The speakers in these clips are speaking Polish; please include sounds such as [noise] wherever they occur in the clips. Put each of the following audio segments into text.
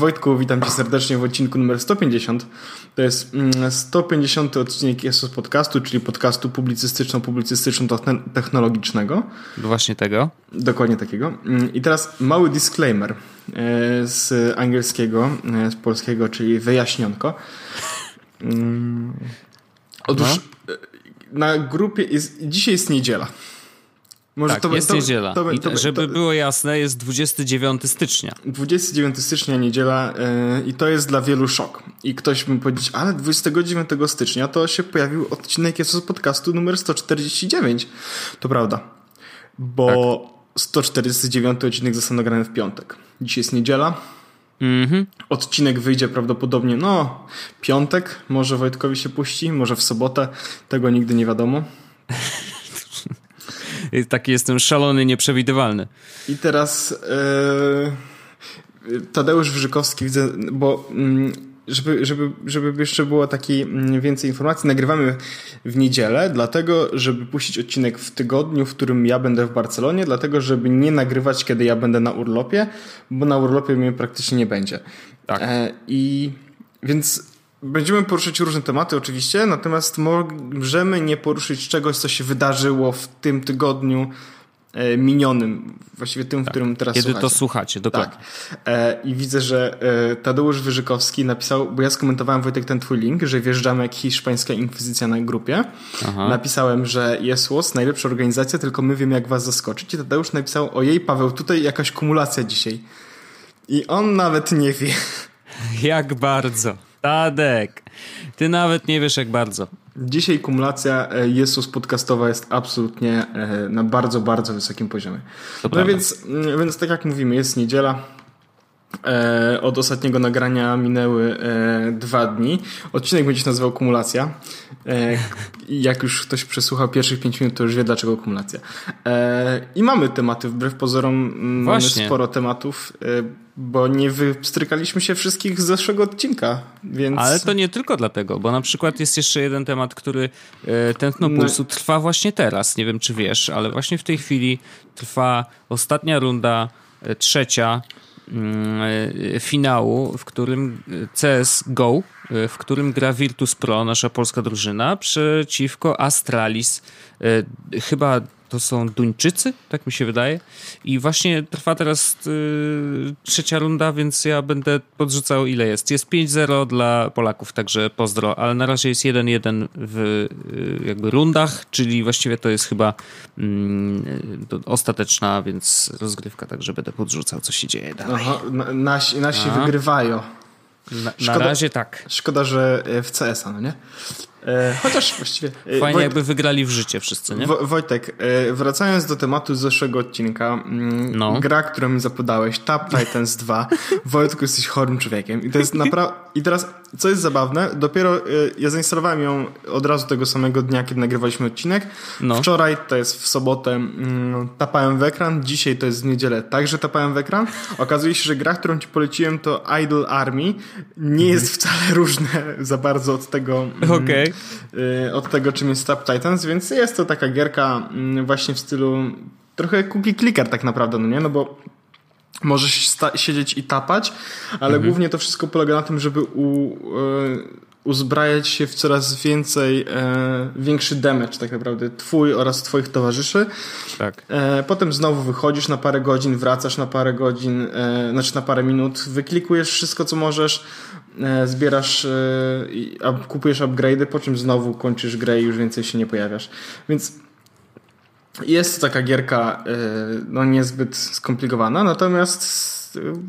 Wojtku, witam cię serdecznie w odcinku numer 150. To jest 150 mm, odcinek Jesus Podcastu, czyli podcastu publicystyczno-publicystyczno-technologicznego. Właśnie tego. Dokładnie takiego. Mm, I teraz mały disclaimer e, z angielskiego, e, z polskiego, czyli wyjaśnionko. Mm, otóż no. Na grupie jest, dzisiaj jest niedziela. Może tak, to, jest to, niedziela. To, to, żeby było jasne, jest 29 stycznia. 29 stycznia, niedziela yy, i to jest dla wielu szok. I ktoś mi powiedzieć, ale 29 stycznia to się pojawił odcinek z podcastu numer 149. To prawda. Bo tak. 149 odcinek został nagrany w piątek. Dzisiaj jest niedziela. Mm-hmm. Odcinek wyjdzie prawdopodobnie, no, piątek. Może Wojtkowi się puści, może w sobotę. Tego nigdy nie wiadomo. [laughs] taki jestem szalony, nieprzewidywalny. I teraz yy, Tadeusz Wyżykowski, widzę, bo yy, żeby, żeby, żeby jeszcze było takiej mm, więcej informacji, nagrywamy w niedzielę, dlatego, żeby puścić odcinek w tygodniu, w którym ja będę w Barcelonie, dlatego, żeby nie nagrywać, kiedy ja będę na urlopie, bo na urlopie mnie praktycznie nie będzie. Tak. E, I więc Będziemy poruszyć różne tematy oczywiście, natomiast możemy nie poruszyć czegoś, co się wydarzyło w tym tygodniu e, minionym, właściwie tym, tak. w którym teraz Kiedy słuchacie. to słuchacie, dokładnie. Tak. I widzę, że e, Tadeusz Wyżykowski napisał, bo ja skomentowałem Wojtek ten twój link, że wjeżdżamy jak hiszpańska inkwizycja na grupie. Aha. Napisałem, że jest najlepsza organizacja, tylko my wiemy jak was zaskoczyć. I Tadeusz napisał, ojej Paweł, tutaj jakaś kumulacja dzisiaj. I on nawet nie wie. [laughs] Jak bardzo. Tadek, ty nawet nie wiesz jak bardzo. Dzisiaj kumulacja e, Jezus podcastowa jest absolutnie e, na bardzo, bardzo wysokim poziomie. To no więc, mm, więc tak jak mówimy, jest niedziela, od ostatniego nagrania minęły e, dwa dni. Odcinek będzie się nazywał Kumulacja. E, jak już ktoś przesłuchał pierwszych pięć minut, to już wie dlaczego kumulacja. E, I mamy tematy, wbrew pozorom Właśnie. mamy sporo tematów, e, bo nie wystrykaliśmy się wszystkich z zeszłego odcinka. Więc... Ale to nie tylko dlatego, bo na przykład jest jeszcze jeden temat, który e, tętno no. pulsu trwa właśnie teraz. Nie wiem, czy wiesz, ale właśnie w tej chwili trwa ostatnia runda, trzecia e, finału, w którym CS GO, e, w którym gra Virtus Pro, nasza polska drużyna, przeciwko Astralis. E, chyba to są Duńczycy, tak mi się wydaje. I właśnie trwa teraz yy, trzecia runda, więc ja będę podrzucał ile jest. Jest 5-0 dla Polaków, także pozdro, ale na razie jest 1-1 w yy, jakby rundach, czyli właściwie to jest chyba yy, ostateczna, więc rozgrywka, także będę podrzucał, co się dzieje dalej. Aha, nasi, nasi wygrywają. Na, szkoda, na razie tak. Szkoda, że w CS-a, no nie? E, chociaż właściwie. E, Fajnie, Wojt... jakby wygrali w życie wszyscy, nie? Wojtek, e, wracając do tematu z zeszłego odcinka, mm, no. gra, którą mi zapodałeś, Tap Titans 2. [laughs] Wojtku, jesteś chorym człowiekiem. I to jest naprawdę. I teraz, co jest zabawne, dopiero ja zainstalowałem ją od razu tego samego dnia, kiedy nagrywaliśmy odcinek. No. Wczoraj, to jest w sobotę, mm, tapałem w ekran. Dzisiaj to jest w niedzielę, także tapałem w ekran. Okazuje się, że gra, którą ci poleciłem, to Idle Army. Nie jest wcale różne za bardzo od tego. Mm, Okej. Okay Y, od tego, czym jest Tap Titans, więc jest to taka gierka mm, właśnie w stylu trochę cookie clicker tak naprawdę, no nie? No bo możesz siedzieć i tapać, ale mhm. głównie to wszystko polega na tym, żeby u, y, uzbrajać się w coraz więcej, e, większy damage tak naprawdę twój oraz twoich towarzyszy. Tak. E, potem znowu wychodzisz na parę godzin, wracasz na parę godzin, e, znaczy na parę minut, wyklikujesz wszystko co możesz, zbierasz, e, kupujesz upgrade'y, po czym znowu kończysz grę i już więcej się nie pojawiasz. Więc jest taka gierka e, no niezbyt skomplikowana, natomiast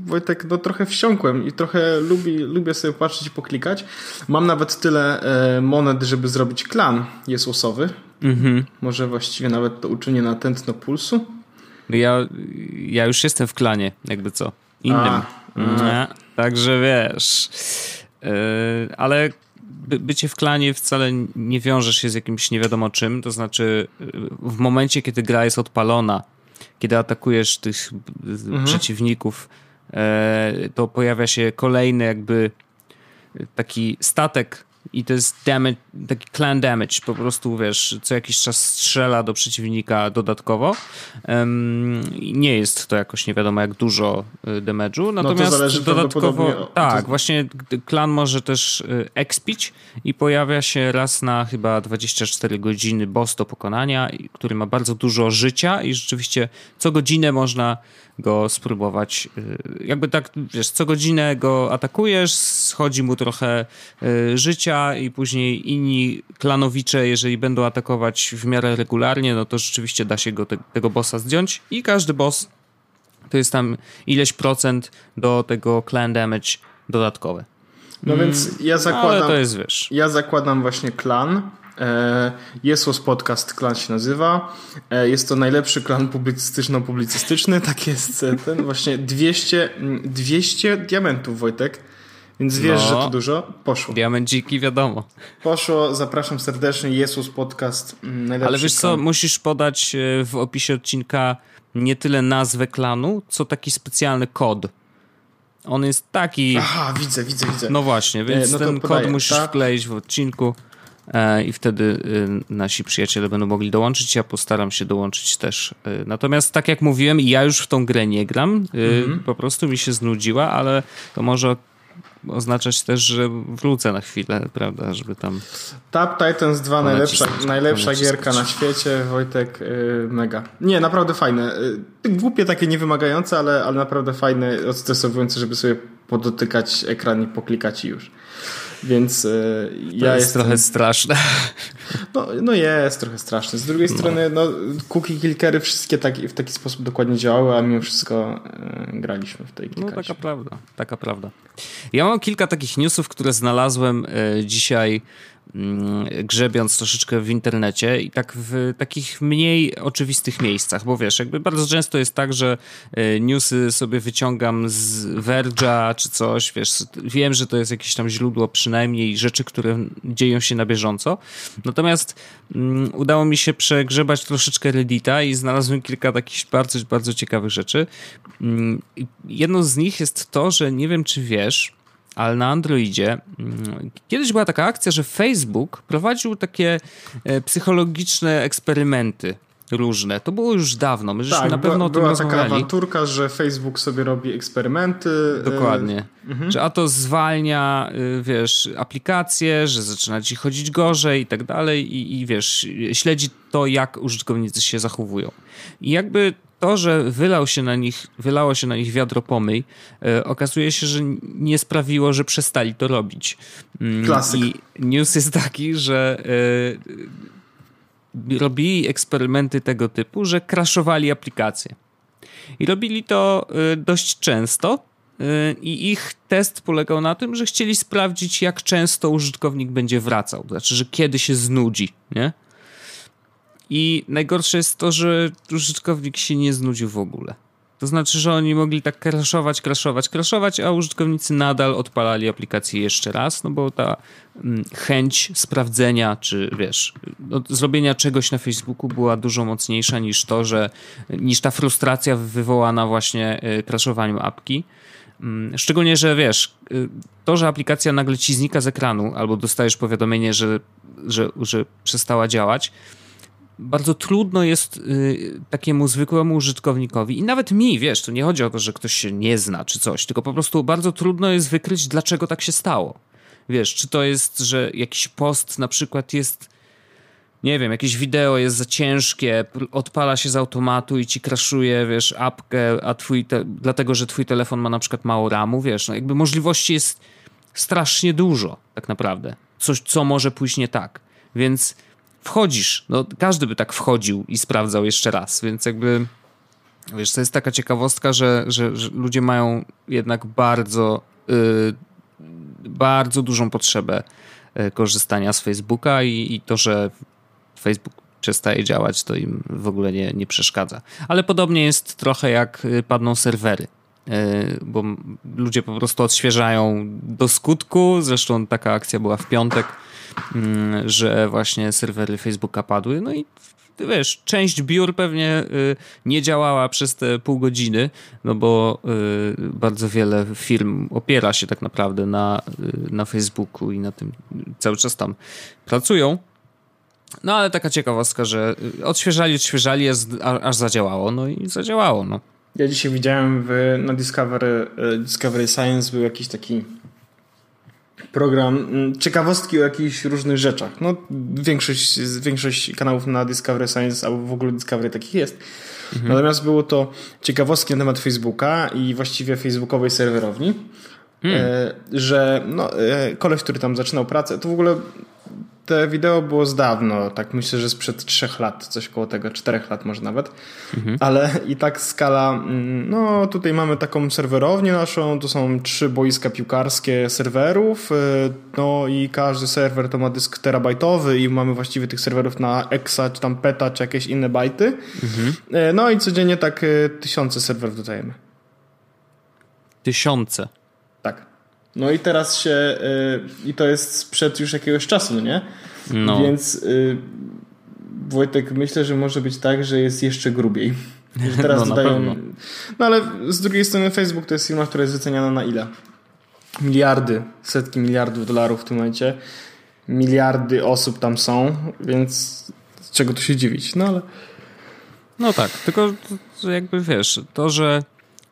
Wojtek, no trochę wsiąkłem i trochę lubi, lubię sobie patrzeć i poklikać. Mam nawet tyle e, monet, żeby zrobić klan Jezusowy. Mhm. Może właściwie nawet to uczynię na tętno pulsu. Ja, ja już jestem w klanie, jakby co. Innym. A, a. Także wiesz. Yy, ale by, bycie w klanie wcale nie wiąże się z jakimś nie wiadomo czym. To znaczy, w momencie, kiedy gra jest odpalona, kiedy atakujesz tych mhm. przeciwników, e, to pojawia się kolejny jakby taki statek i to jest damage, taki clan damage, po prostu wiesz, co jakiś czas strzela do przeciwnika dodatkowo. Um, nie jest to jakoś nie wiadomo jak dużo y, damage'u, natomiast no dodatkowo tak, właśnie klan może też y, expić i pojawia się raz na chyba 24 godziny boss do pokonania, który ma bardzo dużo życia i rzeczywiście co godzinę można go spróbować. Y, jakby tak, wiesz, co godzinę go atakujesz, schodzi mu trochę y, życia i później inni klanowicze, jeżeli będą atakować w miarę regularnie, no to rzeczywiście da się go te, tego bossa zdjąć i każdy boss to jest tam ileś procent do tego clan damage dodatkowe. No mm, więc ja zakładam. Ale to jest wiesz. Ja zakładam właśnie klan E, Jesus Podcast klan się nazywa. E, jest to najlepszy klan publicystyczno-publicystyczny. [laughs] Tak jest e, ten. Właśnie 200, 200 diamentów, Wojtek. Więc wiesz, no, że to dużo. Poszło. Diamenciki, wiadomo. Poszło. Zapraszam serdecznie. Jesus Podcast. Najlepszy Ale wiesz klan. co, musisz podać w opisie odcinka nie tyle nazwę klanu, co taki specjalny kod. On jest taki. Aha, widzę, widzę, widzę. No właśnie, więc no ten kod musisz tak? wkleić w odcinku. E, i wtedy y, nasi przyjaciele będą mogli dołączyć. Ja postaram się dołączyć też. E, natomiast, tak jak mówiłem, ja już w tą grę nie gram. Mhm. Po prostu mi się znudziła, ale to może oznaczać też, że wrócę na chwilę, prawda, żeby tam... Tap Titans 2 najlepsza, najlepsza gierka na świecie, Wojtek, yy, mega. Nie, naprawdę fajne. Yy, głupie takie niewymagające, ale, ale naprawdę fajne, odstresowujące, żeby sobie podotykać ekran i poklikać i już. Więc e, to ja jest jestem... trochę straszne. [laughs] No, no jest trochę straszne. Z drugiej no. strony, no, cookie kilkery wszystkie tak, w taki sposób dokładnie działały, a mimo wszystko e, graliśmy w tej kilkacie. No taka prawda, taka prawda. Ja mam kilka takich newsów, które znalazłem e, dzisiaj grzebiąc troszeczkę w internecie i tak w takich mniej oczywistych miejscach, bo wiesz, jakby bardzo często jest tak, że e, newsy sobie wyciągam z Verge'a czy coś, wiesz, wiem, że to jest jakieś tam źródło przynajmniej rzeczy, które dzieją się na bieżąco. Natomiast um, udało mi się przegrzebać troszeczkę Reddita i znalazłem kilka takich bardzo, bardzo ciekawych rzeczy. Um, jedną z nich jest to, że nie wiem, czy wiesz, ale na Androidzie. Mm, kiedyś była taka akcja, że Facebook prowadził takie e, psychologiczne eksperymenty różne. To było już dawno. My tak, na pewno była, o tym była rozmawiali. taka awanturka, że Facebook sobie robi eksperymenty. E, Dokładnie. Mhm. Że a to zwalnia, e, wiesz, aplikacje, że zaczyna ci chodzić gorzej i tak dalej i, i wiesz, śledzi to, jak użytkownicy się zachowują. I jakby to, że wylał się na nich, wylało się na nich wiadro pomyj, e, okazuje się, że nie sprawiło, że przestali to robić. Mm, Klasyk. I news jest taki, że e, robili eksperymenty tego typu, że kraszowali aplikacje. I robili to e, dość często. I ich test polegał na tym, że chcieli sprawdzić, jak często użytkownik będzie wracał. To znaczy, że kiedy się znudzi, nie? I najgorsze jest to, że użytkownik się nie znudził w ogóle. To znaczy, że oni mogli tak crashować, crashować, crashować, a użytkownicy nadal odpalali aplikację jeszcze raz, no bo ta mm, chęć sprawdzenia, czy wiesz, no, zrobienia czegoś na Facebooku była dużo mocniejsza niż to, że niż ta frustracja wywołana właśnie y, crashowaniem apki. Mm, szczególnie, że wiesz, y, to, że aplikacja nagle ci znika z ekranu, albo dostajesz powiadomienie, że, że, że przestała działać, bardzo trudno jest y, takiemu zwykłemu użytkownikowi i nawet mi, wiesz, to nie chodzi o to, że ktoś się nie zna czy coś, tylko po prostu bardzo trudno jest wykryć, dlaczego tak się stało. Wiesz, czy to jest, że jakiś post na przykład jest, nie wiem, jakieś wideo jest za ciężkie, odpala się z automatu i ci kraszuje, wiesz, apkę, a twój, te, dlatego, że twój telefon ma na przykład mało ramu, wiesz, no jakby możliwości jest strasznie dużo, tak naprawdę. Coś, co może pójść nie tak. Więc wchodzisz. No, każdy by tak wchodził i sprawdzał jeszcze raz, więc jakby wiesz, to jest taka ciekawostka, że, że, że ludzie mają jednak bardzo yy, bardzo dużą potrzebę yy, korzystania z Facebooka i, i to, że Facebook przestaje działać, to im w ogóle nie, nie przeszkadza. Ale podobnie jest trochę jak y, padną serwery y, bo ludzie po prostu odświeżają do skutku. Zresztą taka akcja była w piątek. Mm, że właśnie serwery Facebooka padły. No i wiesz, część biur pewnie y, nie działała przez te pół godziny, no bo y, bardzo wiele firm opiera się tak naprawdę na, y, na Facebooku i na tym cały czas tam pracują. No ale taka ciekawostka, że odświeżali, odświeżali, aż zadziałało, no i zadziałało, no. Ja dzisiaj widziałem w, na Discovery, Discovery Science był jakiś taki program mm, ciekawostki o jakichś różnych rzeczach. No, większość, większość kanałów na Discovery Science albo w ogóle Discovery takich jest. Mhm. Natomiast było to ciekawostki na temat Facebooka i właściwie facebookowej serwerowni. Hmm. E, że no, e, koleś, który tam zaczynał pracę, to w ogóle te wideo było z dawno, tak myślę, że sprzed trzech lat, coś koło tego, czterech lat może nawet, mhm. ale i tak skala, mm, no tutaj mamy taką serwerownię naszą, to są trzy boiska piłkarskie serwerów, y, no i każdy serwer to ma dysk terabajtowy i mamy właściwie tych serwerów na exa, czy tam peta, czy jakieś inne bajty, mhm. Y, no i codziennie tak y, tysiące serwerów dodajemy. Tysiące? Tak. No i teraz się, yy, i to jest sprzed już jakiegoś czasu, no nie? No. Więc yy, Wojtek, myślę, że może być tak, że jest jeszcze grubiej. Że teraz [laughs] no, dodają. No ale z drugiej strony Facebook to jest firma, która jest wyceniana na ile? Miliardy, setki miliardów dolarów w tym momencie. Miliardy osób tam są, więc z czego tu się dziwić? No ale. No tak, tylko jakby wiesz, to, że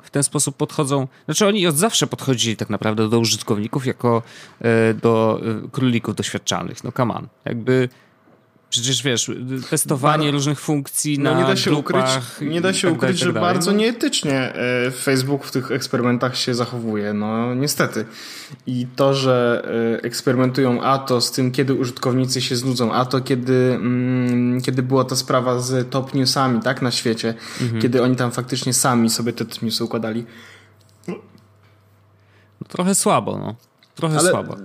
w ten sposób podchodzą. Znaczy, oni od zawsze podchodzili tak naprawdę do użytkowników jako e, do e, królików doświadczalnych. No, on. Jakby Przecież wiesz, testowanie Bar różnych funkcji no, na nie da się ukryć, Nie da się tak ukryć, tak że bardzo no. nieetycznie e, Facebook w tych eksperymentach się zachowuje. No niestety. I to, że e, eksperymentują a to z tym, kiedy użytkownicy się znudzą, a to kiedy, mm, kiedy była ta sprawa z top newsami tak, na świecie, mhm. kiedy oni tam faktycznie sami sobie te newsy układali. No, trochę słabo, no. Trochę Ale słabo.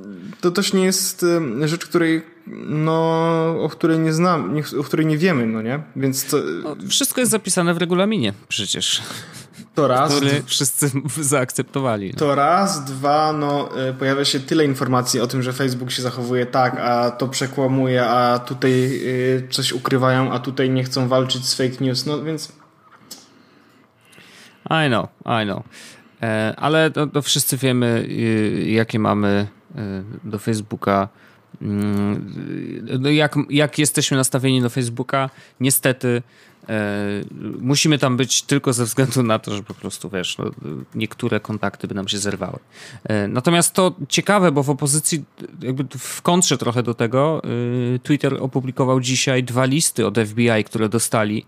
To też nie jest rzecz, której, no, o której nie znam, o której nie wiemy, no nie? Więc to... No, wszystko jest zapisane w regulaminie przecież. To raz. Który wszyscy [laughs] zaakceptowali. No. To raz, dwa, no e, pojawia się tyle informacji o tym, że Facebook się zachowuje tak, a to przekłamuje, a tutaj e, coś ukrywają, a tutaj nie chcą walczyć z fake news, no więc... I know, I know. E, ale to, to wszyscy wiemy, y, jakie mamy y, do Facebooka. Mm, no jak, jak jesteśmy nastawieni do Facebooka, niestety E, musimy tam być tylko ze względu na to, że po prostu, wiesz, no, niektóre kontakty by nam się zerwały. E, natomiast to ciekawe, bo w opozycji, jakby w kontrze trochę do tego, e, Twitter opublikował dzisiaj dwa listy od FBI, które dostali,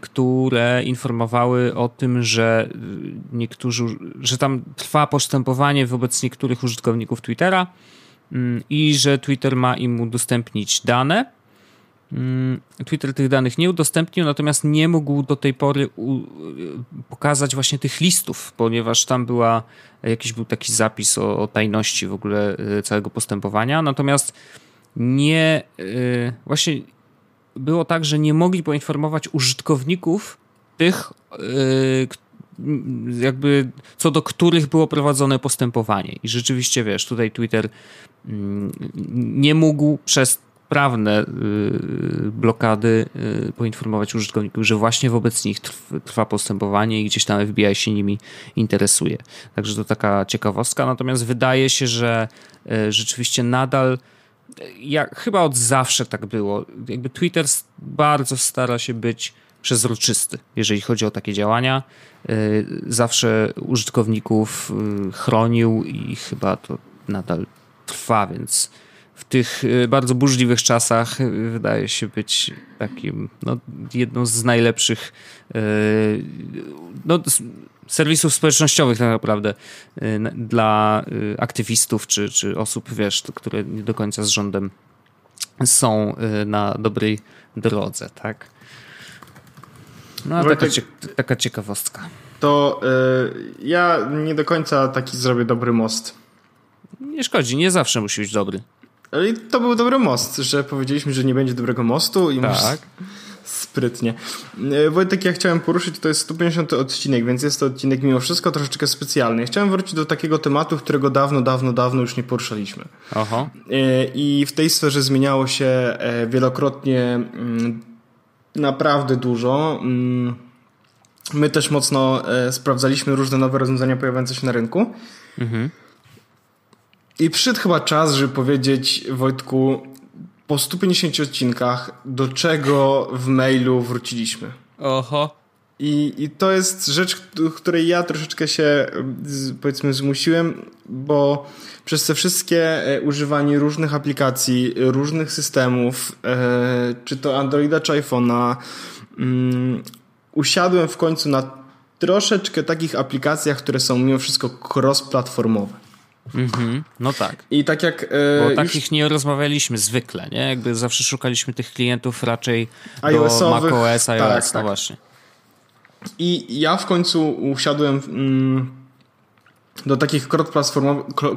które informowały o tym, że niektórzy, że tam trwa postępowanie wobec niektórych użytkowników Twittera i że Twitter ma im udostępnić dane Mm, Twitter tych danych nie udostępnił, natomiast nie mógł do tej pory pokazać właśnie tych listów, ponieważ tam była jakiś był taki zapis o, o tajności w ogóle e, całego postępowania. Natomiast nie e, właśnie było tak, że nie mogli poinformować użytkowników tych, jakby co do których było prowadzone postępowanie. I rzeczywiście wiesz, tutaj Twitter mm, nie mógł przez prawne y, blokady y, poinformować użytkowników, że właśnie wobec nich trwa postępowanie i gdzieś tam FBI się nimi interesuje. Także to taka ciekawostka. Natomiast wydaje się, że y, rzeczywiście nadal jak chyba od zawsze tak było. Jakby Twitter bardzo stara się być przezroczysty, jeżeli chodzi o takie działania. Zawsze użytkowników chronił i chyba to nadal trwa, więc w tych y, bardzo burzliwych czasach y, wydaje się być takim no, jedną z najlepszych y, no, serwisów społecznościowych tak naprawdę dla aktywistów czy, czy osób, wiesz, które nie do końca z rządem są na dobrej drodze, tak? No, Wojtek, taka, taka ciekawostka. To y, ja nie do końca taki zrobię dobry most. Nie szkodzi, nie zawsze musi być dobry. Ale to był dobry most, że powiedzieliśmy, że nie będzie dobrego mostu i tak. Sprytnie. E, Wojtek, ja chciałem poruszyć, to jest 150 odcinek, więc jest to odcinek mimo wszystko troszeczkę specjalny. Chciałem wrócić do takiego tematu, którego dawno, dawno, dawno już nie poruszaliśmy. Aha. E, I w tej sferze zmieniało się e, wielokrotnie mm, naprawdę dużo. Mm, my też mocno e, sprawdzaliśmy różne nowe rozwiązania pojawiające się na rynku. Mhm. I przyszedł chyba czas, żeby powiedzieć Wojtku, po 150 odcinkach, do czego w mailu wróciliśmy. Oho. I, I to jest rzecz, której ja troszeczkę się powiedzmy zmusiłem, bo przez te wszystkie e, używanie różnych aplikacji, różnych systemów, e, czy to Androida, czy iPhone'a, um, usiadłem w końcu na troszeczkę takich aplikacjach, które są mimo wszystko cross-platformowe. Mhm, no tak. I tak jak. E, Bo takich już... nie rozmawialiśmy zwykle, nie? Jakby zawsze szukaliśmy tych klientów raczej do macOS, iOS, tak, no tak. właśnie. I ja w końcu usiadłem mm, do takich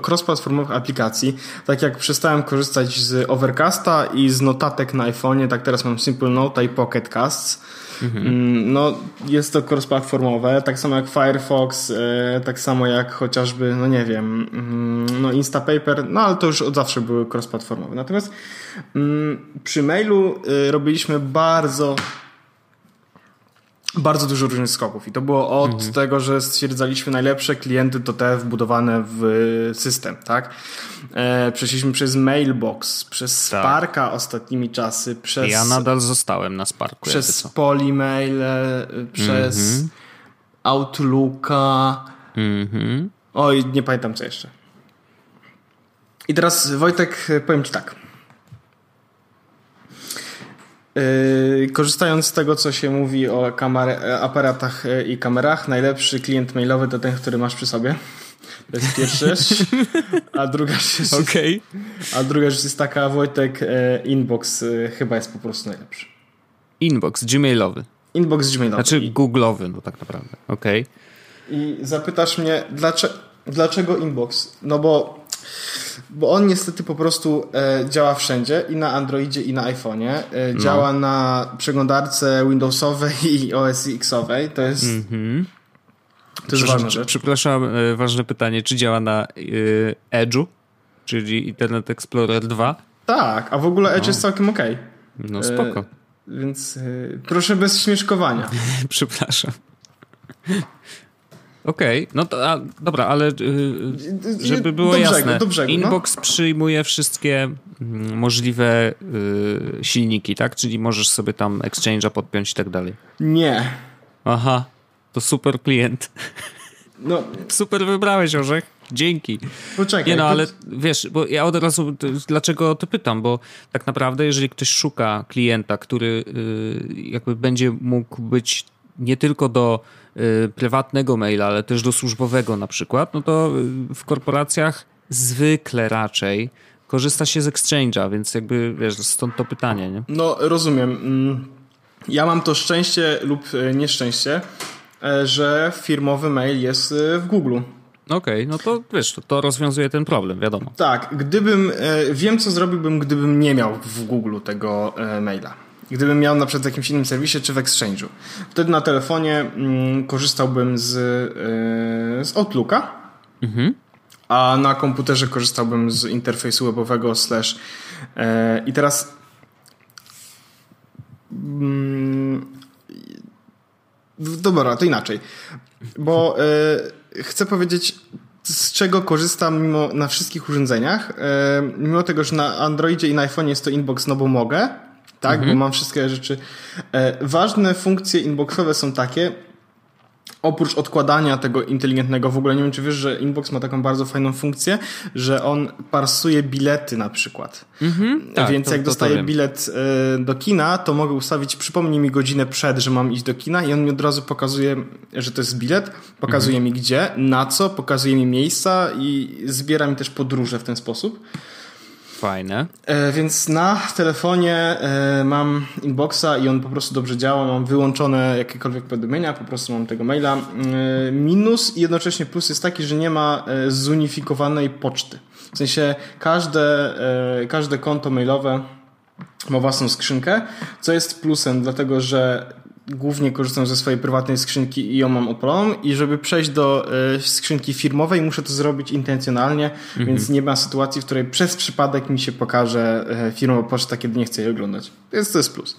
cross-platformowych aplikacji. Tak jak przestałem korzystać z Overcasta i z notatek na iPhone'ie, tak teraz mam Simple Note i Pocket Casts. Mhm. Mm, no, jest to cross-platformowe, tak samo jak Firefox, e, tak samo jak chociażby, no nie wiem, mm, no Instapaper, no ale to już od zawsze były cross-platformowe. Natomiast mm, przy mailu e, robiliśmy bardzo bardzo dużo różnych skoków i to było od mhm. tego, że stwierdzaliśmy najlepsze klienty to te wbudowane w system, tak? E, przeszliśmy przez Mailbox, przez tak. Sparka ostatnimi czasy, przez... Ja nadal zostałem na Sparku. Przez Polymail, przez mhm. Outlooka. Mhm. Oj, nie pamiętam co jeszcze. I teraz Wojtek, powiem Ci tak. Yy, korzystając z tego, co się mówi o kamer- aparatach yy, i kamerach, najlepszy klient mailowy to ten, który masz przy sobie. To jest pierwsza rzecz. A druga rzecz, okay. a druga rzecz jest taka, Wojtek, yy, inbox chyba jest po prostu najlepszy. Inbox, gmailowy. Inbox gmailowy. Znaczy googlowy, no tak naprawdę. Okej. Okay. I zapytasz mnie, dlaczego, dlaczego inbox? No bo bo on niestety po prostu e, działa wszędzie i na Androidzie i na iPhone'ie. E, no. Działa na przeglądarce Windowsowej [laughs] i OS X-owej. To jest mm-hmm. To jest ważna rzecz. Przepraszam, e, ważne pytanie. Czy działa na y, Edge'u, czyli Internet Explorer 2? Tak, a w ogóle Edge no. jest całkiem ok. No spoko. Więc proszę bez śmieszkowania. [laughs] Przepraszam. Okej, okay. no to, a, dobra, ale y, żeby było do brzegu, jasne, do brzegu, no. Inbox no. przyjmuje wszystkie mm, możliwe y, silniki, tak? Czyli możesz sobie tam Exchange'a podpiąć i tak dalej. Nie. Aha, to super klient. No. Super wybrałeś, Orzech. Dzięki. Poczekaj. Nie no, ale wiesz, bo ja od razu, dlaczego to pytam, bo tak naprawdę jeżeli ktoś szuka klienta, który y, jakby będzie mógł być nie tylko do prywatnego maila, ale też do służbowego na przykład, no to y, w korporacjach zwykle raczej korzysta się z Exchange'a, więc jakby wiesz, stąd to pytanie, nie? No, rozumiem. Mm, ja mam to szczęście lub e, nieszczęście, e, że firmowy mail jest e, w Google. Okej, okay, no to wiesz, to, to, rozwiązuje ten problem, wiadomo. Tak, gdybym, wiem co zrobiłbym, gdybym nie miał w Google tego maila. Gdybym miał na przykład w jakimś innym serwisie czy w Exchange'u. Wtedy na telefonie mm, korzystałbym z, yy, z Outlooka, mhm. a na komputerze korzystałbym z interfejsu webowego slash yy, i teraz yy, dobra, to inaczej. Bo yy, chcę powiedzieć z czego korzystam mimo na wszystkich urządzeniach. Mimo tego, że na Androidzie i na iPhone jest to inbox, no bo mogę, tak? Mhm. Bo mam wszystkie rzeczy. E, ważne funkcje inboxowe są takie, oprócz odkładania tego inteligentnego, w ogóle nie wiem, czy wiesz, że Inbox ma taką bardzo fajną funkcję, że on parsuje bilety na przykład. Mhm, tak, Więc to, jak dostaję bilet e, do kina, to mogę ustawić, przypomnij mi godzinę przed, że mam iść do kina i on mi od razu pokazuje, że to jest bilet, pokazuje mhm. mi gdzie, na co, pokazuje mi miejsca i zbiera mi też podróże w ten sposób. Fajne. E, więc na telefonie e, mam inboxa i on po prostu dobrze działa. Mam wyłączone jakiekolwiek powiadomienia, po prostu mam tego maila. E, minus i jednocześnie plus jest taki, że nie ma zunifikowanej poczty. W sensie każde, każde konto mailowe ma własną skrzynkę, co jest plusem, dlatego że głównie korzystam ze swojej prywatnej skrzynki i ją mam odpaloną i żeby przejść do y, skrzynki firmowej muszę to zrobić intencjonalnie, mhm. więc nie ma sytuacji, w której przez przypadek mi się pokaże y, firmowa poczta, kiedy nie chcę jej oglądać. Więc to jest plus.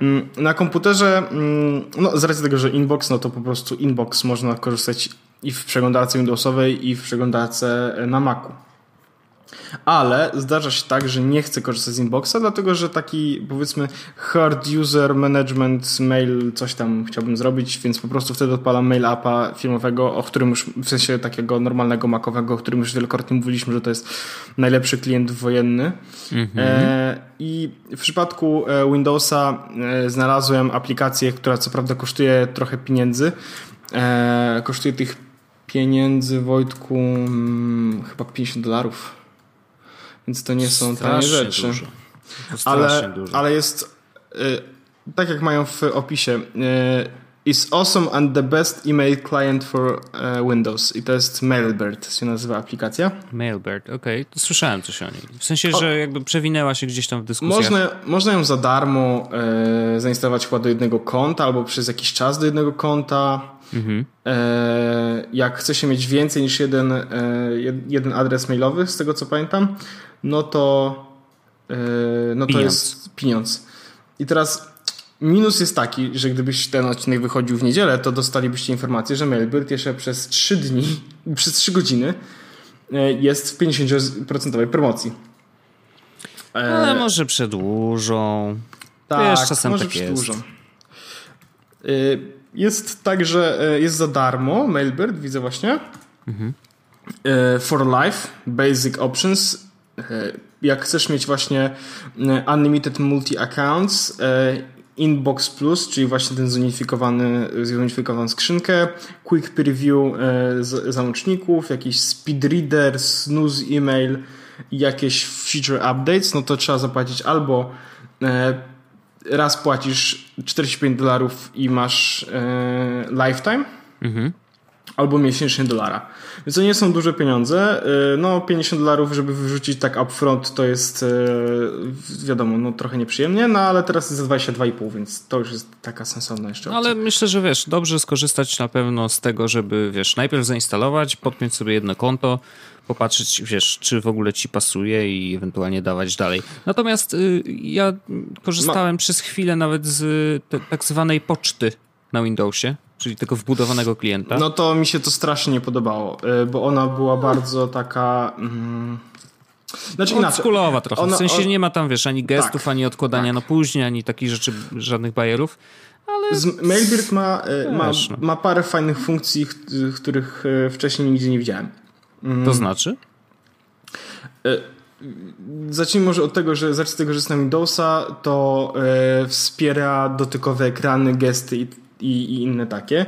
Mm, na komputerze, mm, no z racji tego, że Inbox, no to po prostu Inbox można korzystać i w przeglądarce Windowsowej i w przeglądarce na Macu. Ale zdarza się tak, że nie chcę korzystać z inboxa, dlatego że taki powiedzmy hard user management mail, coś tam chciałbym zrobić, więc po prostu wtedy odpalam mail appa firmowego, o którym już w sensie takiego normalnego makowego, o którym już wielokrotnie mówiliśmy, że to jest najlepszy klient wojenny. Mhm. E, I w przypadku e, Windowsa e, znalazłem aplikację, która co prawda kosztuje trochę pieniędzy. E, kosztuje tych pieniędzy Wojtku hmm, chyba 50 dolarów więc to nie są tanie rzeczy. Dużo. Ale, dużo. ale jest y, tak jak mają w opisie y, is awesome and the best email client for uh, Windows. I to jest Mailbird się nazywa aplikacja. Mailbird, okej. Okay. Słyszałem coś o niej. W sensie, o, że jakby przewinęła się gdzieś tam w dyskusjach. Można, można ją za darmo e, zainstalować chyba do jednego konta albo przez jakiś czas do jednego konta. Mhm. E, jak chce się mieć więcej niż jeden, e, jeden adres mailowy, z tego co pamiętam, no to, yy, no to jest pieniądz. I teraz minus jest taki, że gdybyś ten odcinek wychodził w niedzielę, to dostalibyście informację, że Mailbird jeszcze przez 3 dni, [laughs] przez 3 godziny jest w 50% promocji. Ale może przedłużą. Tak, Wiesz, czasem może tak przedłużą. Jest. Jest tak, że jest za darmo Mailbird, widzę właśnie. Mhm. For Life, Basic Options E, jak chcesz mieć właśnie e, Unlimited Multi-Accounts, e, Inbox Plus, czyli właśnie ten zunifikowany, zunifikowaną skrzynkę, Quick Preview załączników, jakiś Speed Reader, Snooze Email jakieś feature updates, no to trzeba zapłacić albo raz płacisz 45 dolarów i masz lifetime, mhm albo miesięcznie dolara. Więc to nie są duże pieniądze. Y, no 50 dolarów, żeby wyrzucić tak upfront to jest y, wiadomo, no trochę nieprzyjemnie, no ale teraz jest za 22,5, więc to już jest taka sensowna jeszcze opcja. Ale myślę, że wiesz, dobrze skorzystać na pewno z tego, żeby wiesz, najpierw zainstalować, podpiąć sobie jedno konto, popatrzeć, wiesz, czy w ogóle ci pasuje i ewentualnie dawać dalej. Natomiast y, ja korzystałem no. przez chwilę nawet z te, tak zwanej poczty na Windowsie czyli tego wbudowanego klienta. No to mi się to strasznie nie podobało, y, bo ona była bardzo taka... Mm, znaczy trochę, ona, w sensie nie ma tam, wiesz, ani gestów, tak, ani odkładania tak. na później, ani takich rzeczy, żadnych bajerów. Ale... Z Mailbird ma, y, ma, no. ma parę fajnych funkcji, których y, wcześniej nigdzie nie widziałem. Mm. To znaczy? Zacznijmy może od tego, że z tego, że na Windowsa, to wspiera dotykowe ekrany, gesty i i, i, inne takie.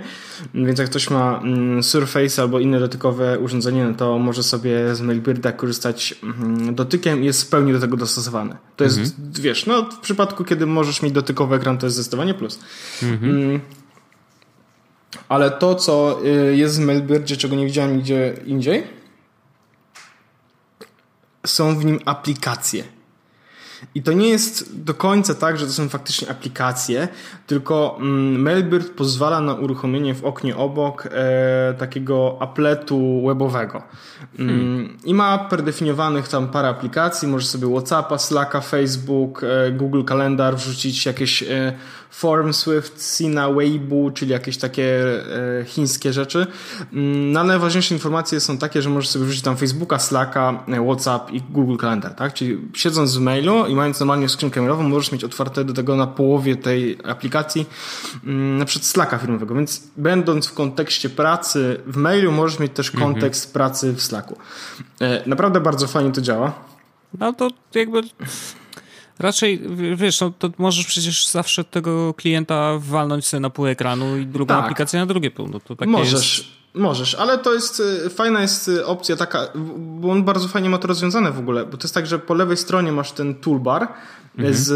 Więc jak ktoś ma mm, Surface albo inne dotykowe urządzenie, no to może sobie z Mailbirda korzystać mm, dotykiem i jest w pełni do tego dostosowany. To jest, mhm. wiesz, no w przypadku, kiedy możesz mieć dotykowy ekran, to jest zdecydowanie plus. Mhm. Mm, ale to, co y, jest w Mailbirdzie, czego nie widziałem nigdzie indziej, są w nim aplikacje. I to nie jest do końca tak, że to są faktycznie aplikacje, tylko mm, Mailbird pozwala na uruchomienie w oknie obok e, takiego apletu webowego. Mm, hmm. I ma predefiniowanych tam parę aplikacji, możesz sobie Whatsappa, Slacka, Facebook, e, Google Kalendar wrzucić jakieś e, Form, Swift, Sina, Weibo, czyli jakieś takie e, chińskie rzeczy. No, najważniejsze informacje są takie, że możesz sobie wrzucić tam Facebooka, Slacka, e, Whatsapp i Google Kalendar, tak? Czyli siedząc w mailu i mając normalnie skrzynkę mailową, możesz mieć otwarte do tego na połowie tej aplikacji mm, na przykład Slacka firmowego, więc będąc w kontekście pracy w mailu, możesz mieć też mhm. kontekst mhm. pracy w Slacku. E, naprawdę bardzo fajnie to działa. No to jakby Raczej, wiesz, no, to możesz przecież zawsze tego klienta walnąć sobie na pół ekranu i drugą tak. aplikację na drugie pół. No, to takie możesz. Jest... Możesz, ale to jest, y, fajna jest y, opcja taka, bo on bardzo fajnie ma to rozwiązane w ogóle, bo to jest tak, że po lewej stronie masz ten toolbar, mhm. z,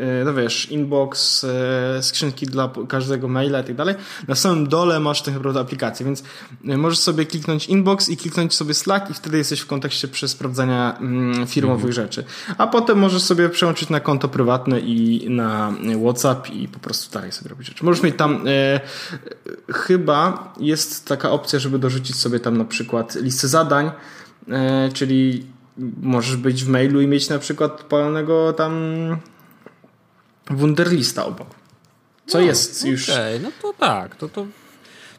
e, no wiesz, inbox, e, skrzynki dla każdego maila i tak dalej. Na samym dole masz tak naprawdę aplikację, więc e, możesz sobie kliknąć inbox i kliknąć sobie Slack i wtedy jesteś w kontekście sprawdzania mm, firmowych mhm. rzeczy. A potem możesz sobie przełączyć na konto prywatne i na WhatsApp i po prostu dalej sobie robić rzeczy. Możesz mieć tam, e, chyba jest taka opcja, żeby dorzucić sobie tam na przykład listę zadań, e, czyli możesz być w mailu i mieć na przykład pełnego tam Wunderlista obok. Co no, jest okay, już. no to tak, to, to,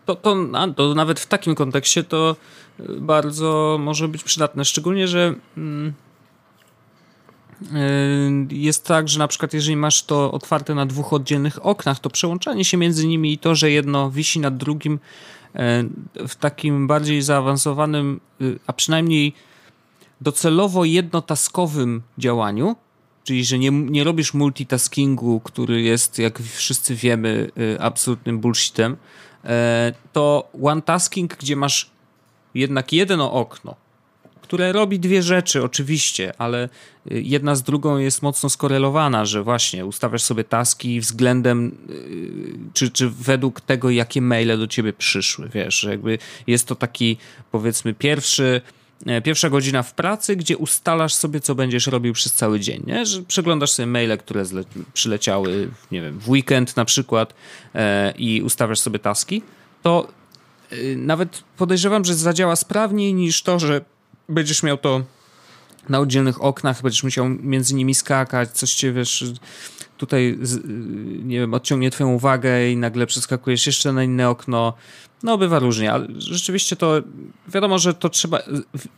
to, to, to, nawet w takim kontekście to y, bardzo może być przydatne. Szczególnie, że mm, y, jest tak, że na przykład jeżeli masz to otwarte na dwóch oddzielnych oknach, to przełączanie się między nimi i to, że jedno wisi nad drugim y, w takim bardziej zaawansowanym, a przynajmniej docelowo jednotaskowym działaniu, czyli że nie, nie robisz multitaskingu, który jest, jak wszyscy wiemy, y, absolutnym bullshitem, e, to one tasking, gdzie masz jednak jedno okno, które robi dwie rzeczy, oczywiście, ale y, jedna z drugą jest mocno skorelowana, że właśnie ustawiasz sobie taski względem, y, czy, czy według tego, jakie maile do ciebie przyszły, wiesz, jakby jest to taki, powiedzmy, pierwszy pierwsza godzina w pracy, gdzie ustalasz sobie, co będziesz robił przez cały dzień, nie? Że przeglądasz sobie maile, które przyleciały, nie wiem, w weekend na przykład e, i ustawiasz sobie taski, to e, nawet podejrzewam, że zadziała sprawniej niż to, że będziesz miał to na oddzielnych oknach, będziesz musiał między nimi skakać, coś cię, wiesz, tutaj, nie wiem, odciągnie twoją uwagę i nagle przeskakujesz jeszcze na inne okno. No, bywa różnie, ale rzeczywiście to wiadomo, że to trzeba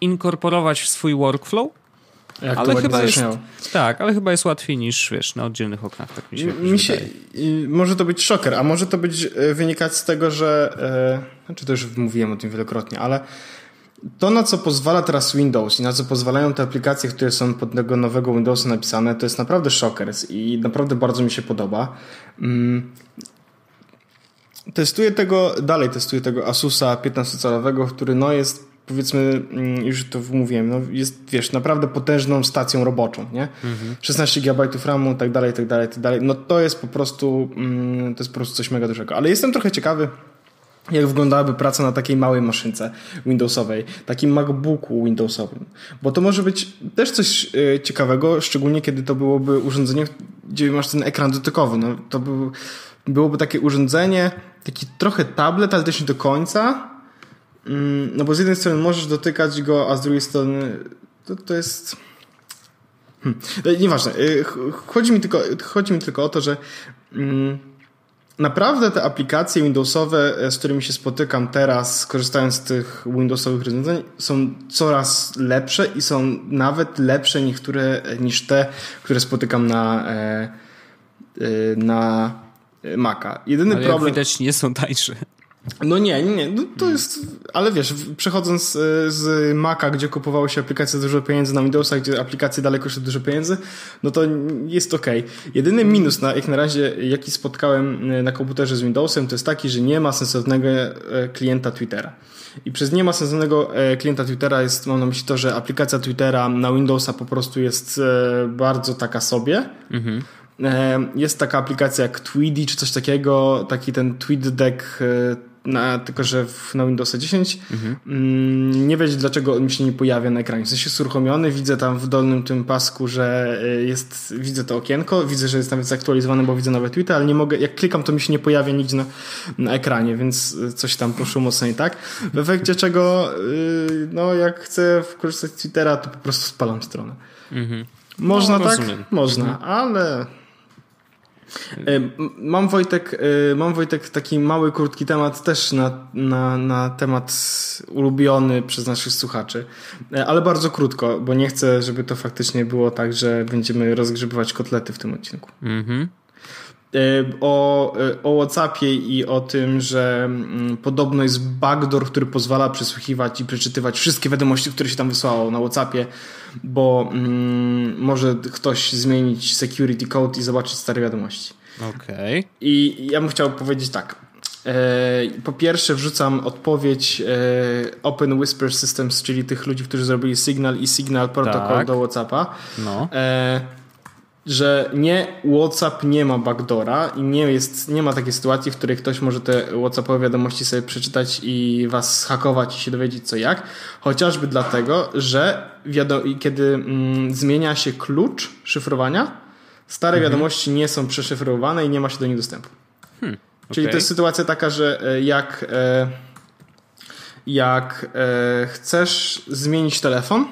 inkorporować w swój workflow. Jak ale chyba jest, tak, ale chyba jest łatwiej niż wiesz, na oddzielnych oknach, tak mi się, mi się Może to być szoker, a może to być e, wynikać z tego, że e, znaczy to już mówiłem o tym wielokrotnie, ale to, na co pozwala teraz Windows i na co pozwalają te aplikacje, które są pod tego nowego Windowsa napisane, to jest naprawdę szokers i naprawdę bardzo mi się podoba. Testuję tego, dalej testuję tego Asusa 15-calowego, który no jest powiedzmy, mm, już to mówiłem, no jest, wiesz, naprawdę potężną stacją roboczą, nie? Mhm. 16 GB RAMu, tak dalej, tak dalej, tak dalej. No to jest po prostu, mm, to jest po prostu coś mega dużego. Ale jestem trochę ciekawy, jak wyglądałaby praca na takiej małej maszynce Windowsowej, takim MacBooku Windowsowym. Bo to może być też coś e, ciekawego, szczególnie kiedy to byłoby urządzenie, gdzie masz ten ekran dotykowy. No, to by, byłoby takie urządzenie, taki trochę tablet, ale też nie do końca. Mm, no bo z jednej strony możesz dotykać go, a z drugiej strony to, to jest... Hmm. E, nieważne. E, chodzi mi, tylko, chodzi mi tylko o to, że... Mm, Naprawdę te aplikacje Windowsowe, e, z którymi się spotykam teraz, korzystając z tych Windowsowych rozwiązań, są coraz lepsze i są nawet lepsze niektóre niż te, które spotykam na, e, e, na Maca. Jedyny Ale problem. Jak widać, nie są tańsze. No nie, nie. No to jest, ale wiesz, przechodząc e, z Maca, gdzie kupowało się aplikacje dużo pieniędzy na Windowsa, gdzie aplikacje dalej kosztują dużo pieniędzy, no to jest ok. Jedyny minus, na, jak na razie, jaki spotkałem e, na komputerze z Windowsem, to jest taki, że nie ma sensownego klienta Twittera. I przez nie ma sensownego klienta Twittera jest, mam na myśli to, że aplikacja Twittera na Windowsa po prostu jest bardzo taka sobie. Mhm. Jest taka aplikacja jak Tweedy czy coś takiego, taki ten TweetDeck na, tylko że w, na Windowsa 10 mhm. Mm, nie wiedzieć dlaczego on mi się nie pojawia na ekranie. W sensie jest uruchomiony, widzę tam w dolnym tym pasku, że e, jest, widzę to okienko, widzę, że jest nawet zaktualizowane, bo widzę nowe tweety, ale nie mogę, jak klikam to mi się nie pojawia nigdzie na, na ekranie, więc e, coś tam poszło mocno nie tak. W efekcie czego e, no jak chcę korzystać z Twittera, to po prostu spalam stronę. Mhm. Można no, tak? Można, mhm. ale E, mam Wojtek, e, mam Wojtek taki mały, krótki temat też na, na, na temat ulubiony przez naszych słuchaczy, e, ale bardzo krótko, bo nie chcę, żeby to faktycznie było tak, że będziemy rozgrzebywać kotlety w tym odcinku. Mhm. O, o WhatsAppie i o tym, że mm, podobno jest backdoor, który pozwala przesłuchiwać i przeczytywać wszystkie wiadomości, które się tam wysłało na WhatsAppie bo mm, może ktoś zmienić security code i zobaczyć stare wiadomości. Okej. Okay. I ja bym chciał powiedzieć tak. po pierwsze wrzucam odpowiedź Open Whisper Systems, czyli tych ludzi, którzy zrobili Signal i Signal protokół tak. do WhatsAppa. No że nie WhatsApp nie ma backdora i nie, jest, nie ma takiej sytuacji, w której ktoś może te WhatsAppowe wiadomości sobie przeczytać i was hakować i się dowiedzieć co jak. Chociażby dlatego, że kiedy mm, zmienia się klucz szyfrowania, stare mhm. wiadomości nie są przeszyfrowane i nie ma się do nich dostępu. Hmm, okay. Czyli to jest sytuacja taka, że e, jak, e, jak e, chcesz zmienić telefon,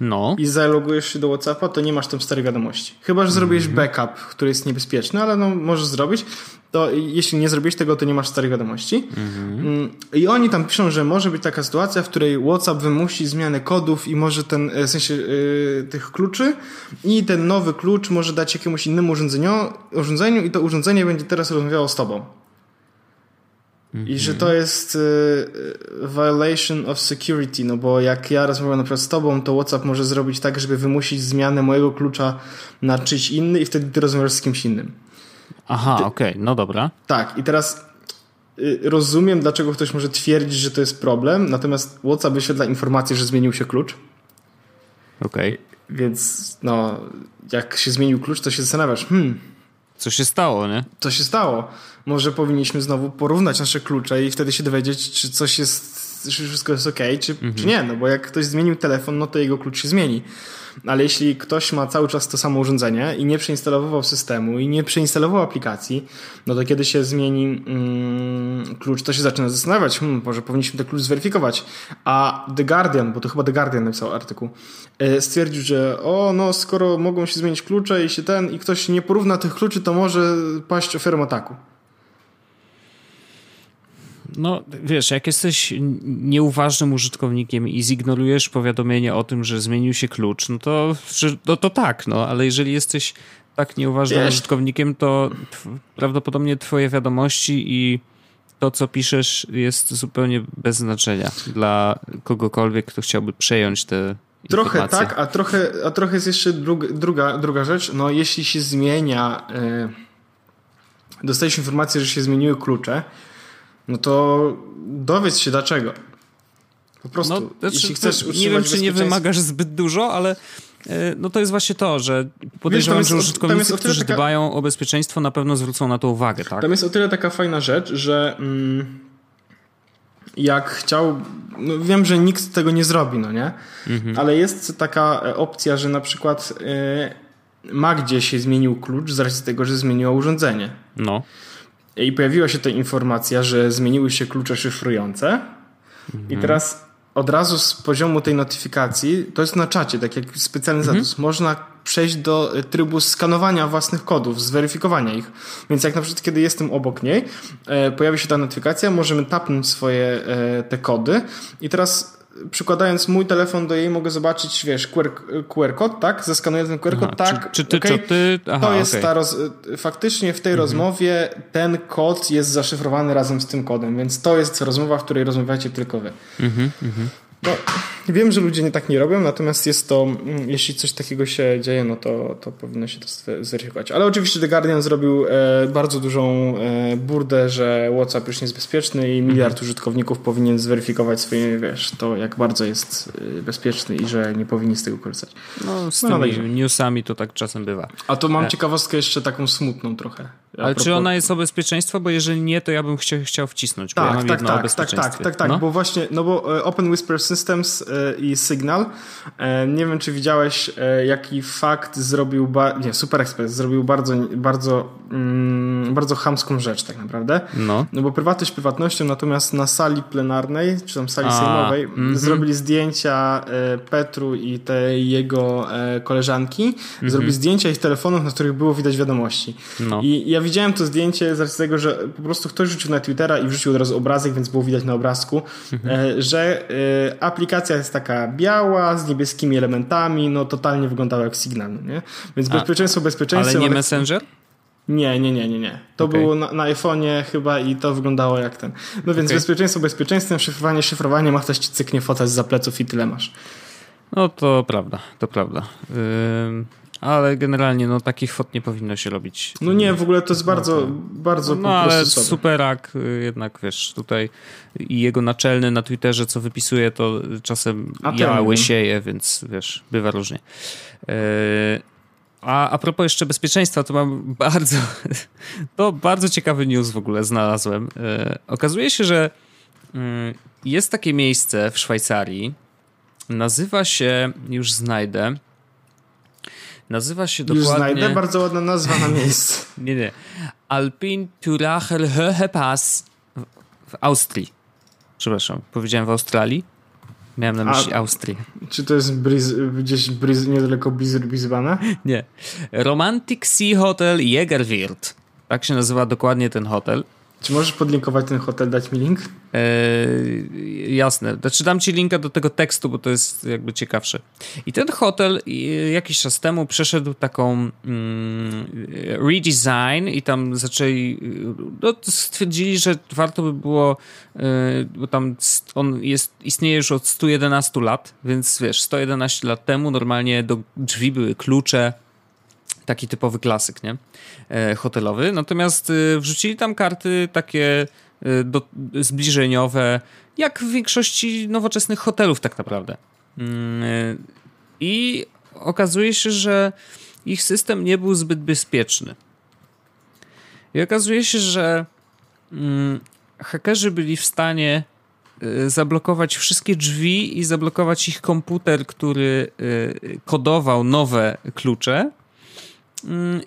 no. i zalogujesz się do WhatsAppa, to nie masz tam starej wiadomości. Chyba, że zrobisz mm -hmm. backup, który jest niebezpieczny, ale no możesz zrobić. To jeśli nie zrobisz tego, to nie masz starej wiadomości. Mhm. Mm -hmm. I oni tam piszą, że może być taka sytuacja, w której WhatsApp wymusi zmianę kodów i może ten, e, w sensie yy, tych kluczy i ten nowy klucz może dać jakiemuś innemu urządzeniu, urządzeniu i to urządzenie będzie teraz rozmawiało z tobą. I że to jest y, y, violation of security, no bo jak ja rozmawiam na przykład z tobą, to WhatsApp może zrobić tak, żeby wymusić zmianę mojego klucza na czyjś inny i wtedy ty rozmawiasz z kimś innym. Aha, okej, okay, no dobra. Tak, i teraz y, rozumiem, dlaczego ktoś może twierdzić, że to jest problem, natomiast WhatsApp wyświetla informację, że zmienił się klucz. Okej. Okay. Więc no, jak się zmienił klucz, to się zastanawiasz, hmm. Co się stało, nie? Co się stało? Może powinniśmy znowu porównać nasze klucze i wtedy się dowiedzieć, czy coś jest, czy wszystko jest ok, czy, mhm. czy nie. No bo jak ktoś zmienił telefon, no to jego klucz się zmieni. Ale jeśli ktoś ma cały czas to samo urządzenie i nie przeinstalował systemu i nie przeinstalował aplikacji, no to kiedy się zmieni mm, klucz, to się zaczyna zastanawiać, hmm, może powinniśmy ten klucz zweryfikować. A The Guardian, bo to chyba The Guardian napisał artykuł, e, stwierdził, że o, no skoro mogą się zmienić klucze i się ten, i ktoś nie porówna tych kluczy, to może paść ofiarą ataku. No, wiesz, jak jesteś nieuważnym użytkownikiem i zignorujesz powiadomienie o tym, że zmienił się klucz, no to, no to tak, no, ale jeżeli jesteś tak nieuważnym wiesz. użytkownikiem, to prawdopodobnie twoje wiadomości i to, co piszesz, jest zupełnie bez znaczenia dla kogokolwiek, kto chciałby przejąć te Trochę informacje. tak, a trochę, a trochę jest jeszcze druga, druga, druga rzecz. No, jeśli się zmienia, yy, dostajesz informację, że się zmieniły klucze, no to dowiedz się dlaczego. Po prostu, no, znaczy, jeśli chcesz Nie wiem, czy nie wymagasz zbyt dużo, ale e, no to jest właśnie to, że podejrzewam, Wiesz, że użytkownicy, którzy taka... dbają o bezpieczeństwo na pewno zwrócą na to uwagę, tak? Tam jest o tyle taka fajna rzecz, że mm, jak chciał, no wiem, że nikt tego nie zrobi, no nie? Mhm. Ale jest taka e, opcja, że na przykład yy, Magdzie się zmienił klucz z racji tego, że zmieniło urządzenie. No. I pojawiła się ta informacja, że zmieniły się klucze szyfrujące. Mhm. I teraz od razu z poziomu tej notyfikacji, to jest na czacie, tak jak specjalny mhm. status, można przejść do trybu skanowania własnych kodów, zweryfikowania ich. Więc jak na przykład kiedy jestem obok niej, e, pojawi się ta notyfikacja, możemy tapnąć swoje e, te kody i teraz przykładając mój telefon do jej, mogę zobaczyć, wiesz, QR, QR kod, tak? Zeskanuję ten QR kod, tak. Czy, czy ty, okay. ty? Aha, to jest okay. ta roz... faktycznie w tej mhm. rozmowie ten kod jest zaszyfrowany razem z tym kodem, więc to jest rozmowa, w której rozmawiacie tylko wy. Mhm, mhm. No, wiem, że ludzie nie tak nie robią, natomiast jest to, mm, jeśli coś takiego się dzieje, no to, to powinno się to zweryfikować. Ale oczywiście The Guardian zrobił e, bardzo dużą e, burdę, że WhatsApp już nie jest bezpieczny i miliard mhm. użytkowników powinien zweryfikować swoje, wiesz, to jak bardzo jest e, bezpieczny i że nie powinni z tego korzystać. No, z no, tymi newsami to tak czasem bywa. A to mam e. ciekawostkę jeszcze taką smutną trochę. Ale propos... czy ona jest o bezpieczeństwo? Bo jeżeli nie, to ja bym chciał, chciał wcisnąć. Tak, ja tak, tak, tak, tak, tak, tak, no? bo właśnie, no bo e, Open Whisper Systems e, i Signal, e, nie wiem, czy widziałeś, jaki fakt zrobił, nie, Super Express zrobił bardzo, bardzo, mm, bardzo chamską rzecz tak naprawdę. No. no bo prywatność prywatnością, natomiast na sali plenarnej, czy tam sali A, sejmowej, mm -hmm. zrobili zdjęcia Petru i tej jego koleżanki, mm -hmm. zrobili zdjęcia ich telefonów, na których było widać wiadomości. No. I ja widziałem to zdjęcie z tego, że po prostu ktoś rzucił na Twittera i wrzucił od razu obrazek, więc było widać na obrazku, mhm. że e, aplikacja jest taka biała, z niebieskimi elementami, no totalnie wyglądała jak sygnał, nie? Więc bezpieczeństwo bezpieczeństwo. Ale nie Messenger? Nie, nie, nie, nie, nie. To okay. było na, na iPhone'ie chyba i to wyglądało jak ten. No więc okay. bezpieczeństwo bezpieczeństwem, szyfrowanie szyfrowanie, ma ktoś ci cyknie fotać za pleców i tyle masz. No to prawda, to prawda. Yy, ale generalnie no takich fot nie powinno się robić. No nie, w ogóle to jest bardzo, no, bardzo no, ale superak y, jednak, wiesz, tutaj i jego naczelny na Twitterze, co wypisuje, to czasem A ja łysieję, więc wiesz, bywa różnie. Yy, a, a propos jeszcze bezpieczeństwa, to mam bardzo, [laughs] to bardzo ciekawy news w ogóle znalazłem. Yy, okazuje się, że yy, jest takie miejsce w Szwajcarii, nazywa się, już znajdę, Nazywa się dokładnie... Już znajdę, bardzo ładna nazwa na miejsce. [laughs] nie, nie. Alpin Turacher Höhepass w Austrii. Przepraszam, powiedziałem w Australii? Miałem na myśli A, Austrię. Czy to jest Briz, gdzieś Briz, niedaleko Brisbane? Nie. Romantic Sea Hotel Jägerwirt. Tak się nazywa dokładnie ten hotel. Czy możesz podlinkować ten hotel, dać mi link? Eee, jasne. Znaczy dam ci linka do tego tekstu, bo to jest jakby ciekawsze. I ten hotel jakiś czas temu przeszedł taką mm, redesign i tam zaczęli, no, stwierdzili, że warto by było, yy, bo tam on jest, istnieje już od 111 lat, więc wiesz, 111 lat temu normalnie do drzwi były klucze, taki typowy klasyk, nie? E, hotelowy. Natomiast e, wrzucili tam karty takie e, do, zbliżeniowe, jak w większości nowoczesnych hotelów tak naprawdę. Mm, I okazuje się, że ich system nie był zbyt bezpieczny. I okazuje się, że mm, hakerzy byli w stanie zablokować wszystkie drzwi i zablokować ich komputer, który kodował nowe klucze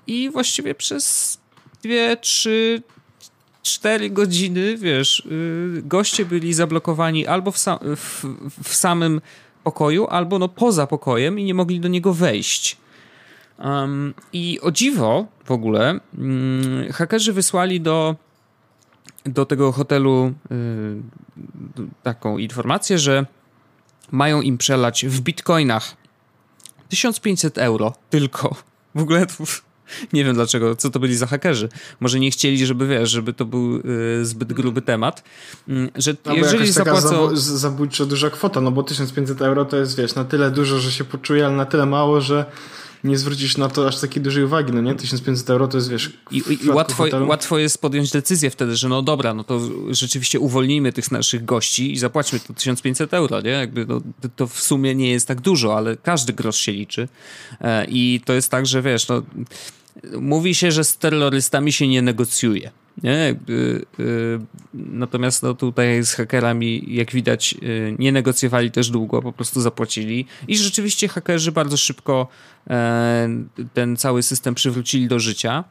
I właściwie przez dwie, trzy, cztery godziny, wiesz, y, goście byli zablokowani albo w, sam, w, w samym pokoju, albo no poza pokojem i nie mogli do niego wejść. Um, I o dziwo w ogóle um, hakerzy wysłali do, do tego hotelu y, taką informację, że mają im przelać w bitcoinach 1500 euro tylko w ogóle to, nie wiem dlaczego, co to byli za hakerzy. Może nie chcieli, żeby wiesz, żeby to był y, zbyt gruby temat. Y, że no, jeżeli zapłacą... zabójczo duża kwota, no bo 1500 euro to jest, wiesz, na tyle dużo, że się poczuje, ale na tyle mało, że nie zwrócisz na to aż takiej dużej uwagi, no nie? 1500 euro to jest, wiesz... I, i łatwo, łatwo jest podjąć decyzję wtedy, że no dobra, no to rzeczywiście uwolnijmy tych naszych gości i zapłaćmy to 1500 euro, nie? Jakby no, to w sumie nie jest tak dużo, ale każdy grosz się liczy. E, I to jest tak, że wiesz, no mówi się, że z terrorystami się nie negocjuje. Nie? Y, natomiast no, tutaj z hakerami, jak widać, y, nie negocjowali też długo, po prostu zapłacili. I rzeczywiście hakerzy bardzo szybko e, ten cały system przywrócili do życia.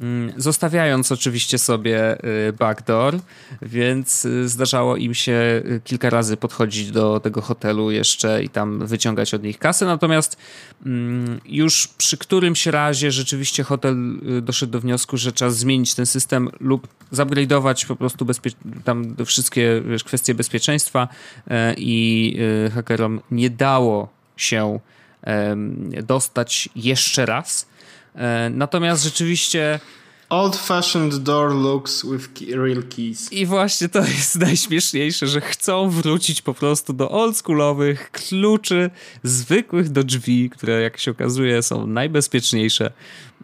Mm, zostawiając oczywiście sobie y, backdoor, więc y, zdarzało im się y, kilka razy podchodzić do tego hotelu jeszcze i tam wyciągać od nich kasę. Natomiast mm, już przy którymś razie rzeczywiście hotel doszedł do wniosku, że trzeba zmienić ten system lub zupgrade'ować po prostu tam wszystkie wiesz, kwestie bezpieczeństwa e, i hakerom nie dało się dostać jeszcze raz E, natomiast rzeczywiście. Old-fashioned door looks with real keys. I właśnie to jest [laughs] najśmieszniejsze, że chcą wrócić po prostu do oldschoolowych kluczy, zwykłych do drzwi, które jak się okazuje są najbezpieczniejsze.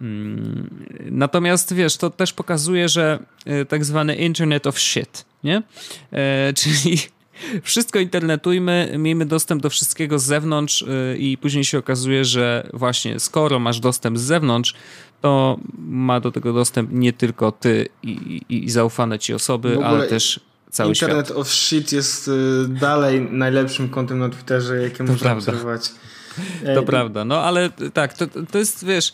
Mm, natomiast wiesz, to też pokazuje, że e, tak zwany Internet of Shit, nie? E, czyli wszystko internetujmy, miejmy dostęp do wszystkiego z zewnątrz y, i później się okazuje, że właśnie skoro masz dostęp z zewnątrz, to ma do tego dostęp nie tylko ty i, i, i zaufane ci osoby, ale też cały Internet świat. of Shit jest y, dalej najlepszym kontem na Twitterze, jakie to można prawda. obserwować. To prawda, no ale tak, to, to jest, wiesz,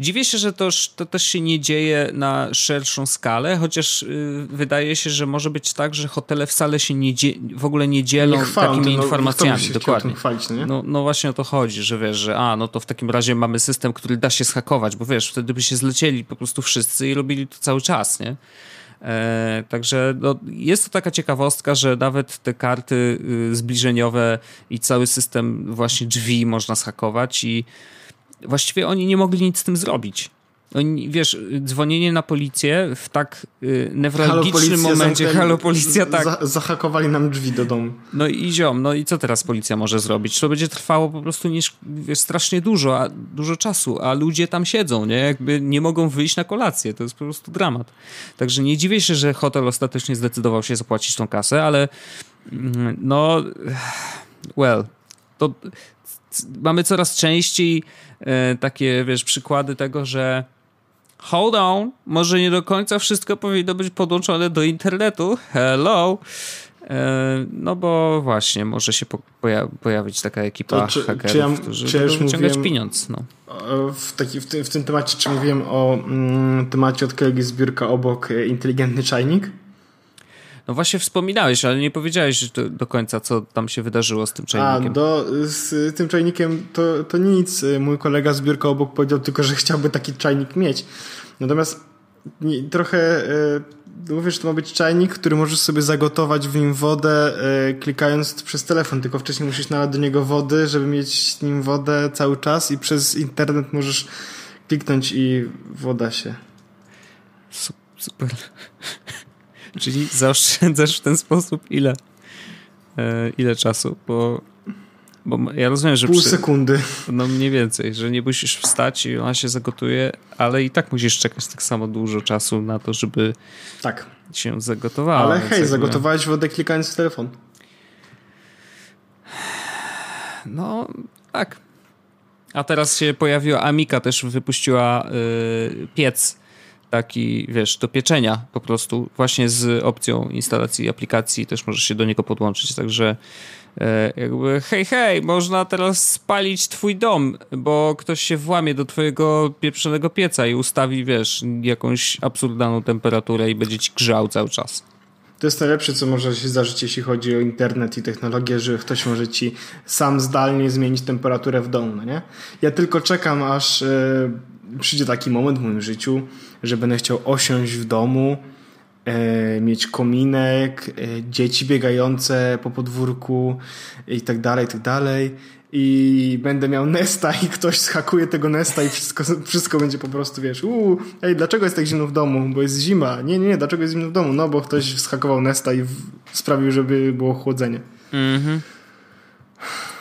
dziwię się, że to, to też się nie dzieje na szerszą skalę, chociaż yy, wydaje się, że może być tak, że hotele wcale się nie w ogóle nie dzielą nie chwalą, takimi no, informacjami. Dokładnie. Chwalić, no, no, no, właśnie o to chodzi, że wiesz, że a, no to w takim razie mamy system, który da się schakować, bo wiesz, wtedy by się zlecieli po prostu wszyscy i robili to cały czas, nie? E, także no, jest to taka ciekawostka, że nawet te karty y, zbliżeniowe i cały system właśnie drzwi można schakować i właściwie oni nie mogli nic z tym zrobić. Oni, wiesz, dzwonienie na policję w tak y, newralgicznym momencie, halo policja, tak. Za, zahakowali nam drzwi do domu. No i ziom, no i co teraz policja może zrobić? To będzie trwało po prostu niż, wiesz, strasznie dużo, a, dużo czasu, a ludzie tam siedzą, nie? Jakby nie mogą wyjść na kolację, to jest po prostu dramat. Także nie dziwię się, że hotel ostatecznie zdecydował się zapłacić tą kasę, ale mm, no, [sighs] well, to mamy coraz częściej e, takie, wiesz, przykłady tego, że hold on, może nie do końca wszystko powinno być podłączone do internetu. Hello. E, no bo właśnie, może się poja pojawić taka ekipa czy, hakerów, czy ja, którzy czy ja już wyciągać mówiłem, pieniądz. No. W, taki, w, tym, w tym temacie, czy mówiłem o mm, temacie od kolegi zbiórka obok e, inteligentny czajnik? No właśnie wspominałeś, ale nie powiedziałeś do, do, końca, co tam się wydarzyło z tym czajnikiem. A, do, z tym czajnikiem to, to nic. Mój kolega zbiórka obok powiedział tylko, że chciałby taki czajnik mieć. Natomiast nie, trochę e, mówię, że to ma być czajnik, który możesz sobie zagotować w nim wodę e, klikając przez telefon, tylko wcześniej musisz nalać do niego wody, żeby mieć z nim wodę cały czas i przez internet możesz kliknąć i woda się. Super. Czyli zaoszczędzasz w ten sposób ile? E, ile czasu? Bo, bo ja rozumiem, że. Pół przy, sekundy. No mniej więcej, że nie musisz wstać i ona się zagotuje, ale i tak musisz czekać tak samo dużo czasu na to, żeby tak. się zagotowała. Ale hej, zagotowałeś wodę klikając w telefon. No, tak. A teraz się pojawiła Amika, też wypuściła yy, piec taki, wiesz, do pieczenia po prostu, właśnie z opcją instalacji aplikacji, też możesz się do niego podłączyć, także e, jakby hej, hej, można teraz spalić twój dom, bo ktoś się włamie do twojego pieprzonego pieca i ustawi, wiesz, jakąś absurdalną temperaturę i będzie ci grzał cały czas. To jest najlepsze, co może się zdarzyć, jeśli chodzi o internet i technologię, że ktoś może ci sam zdalnie zmienić temperaturę w domu, no nie? Ja tylko czekam, aż yy, przyjdzie taki moment w moim życiu, że będę chciał osiąść w domu, e, mieć kominek, e, dzieci biegające po podwórku i tak dalej, i tak dalej. I będę miał Nesta i ktoś schakuje tego Nesta i wszystko, wszystko będzie po prostu, wiesz, uuu, ej, dlaczego jest tak zimno w domu? Bo jest zima. Nie, nie, nie, dlaczego jest zimno w domu? No, bo ktoś schakował Nesta i w, sprawił, żeby było chłodzenie. Mhm.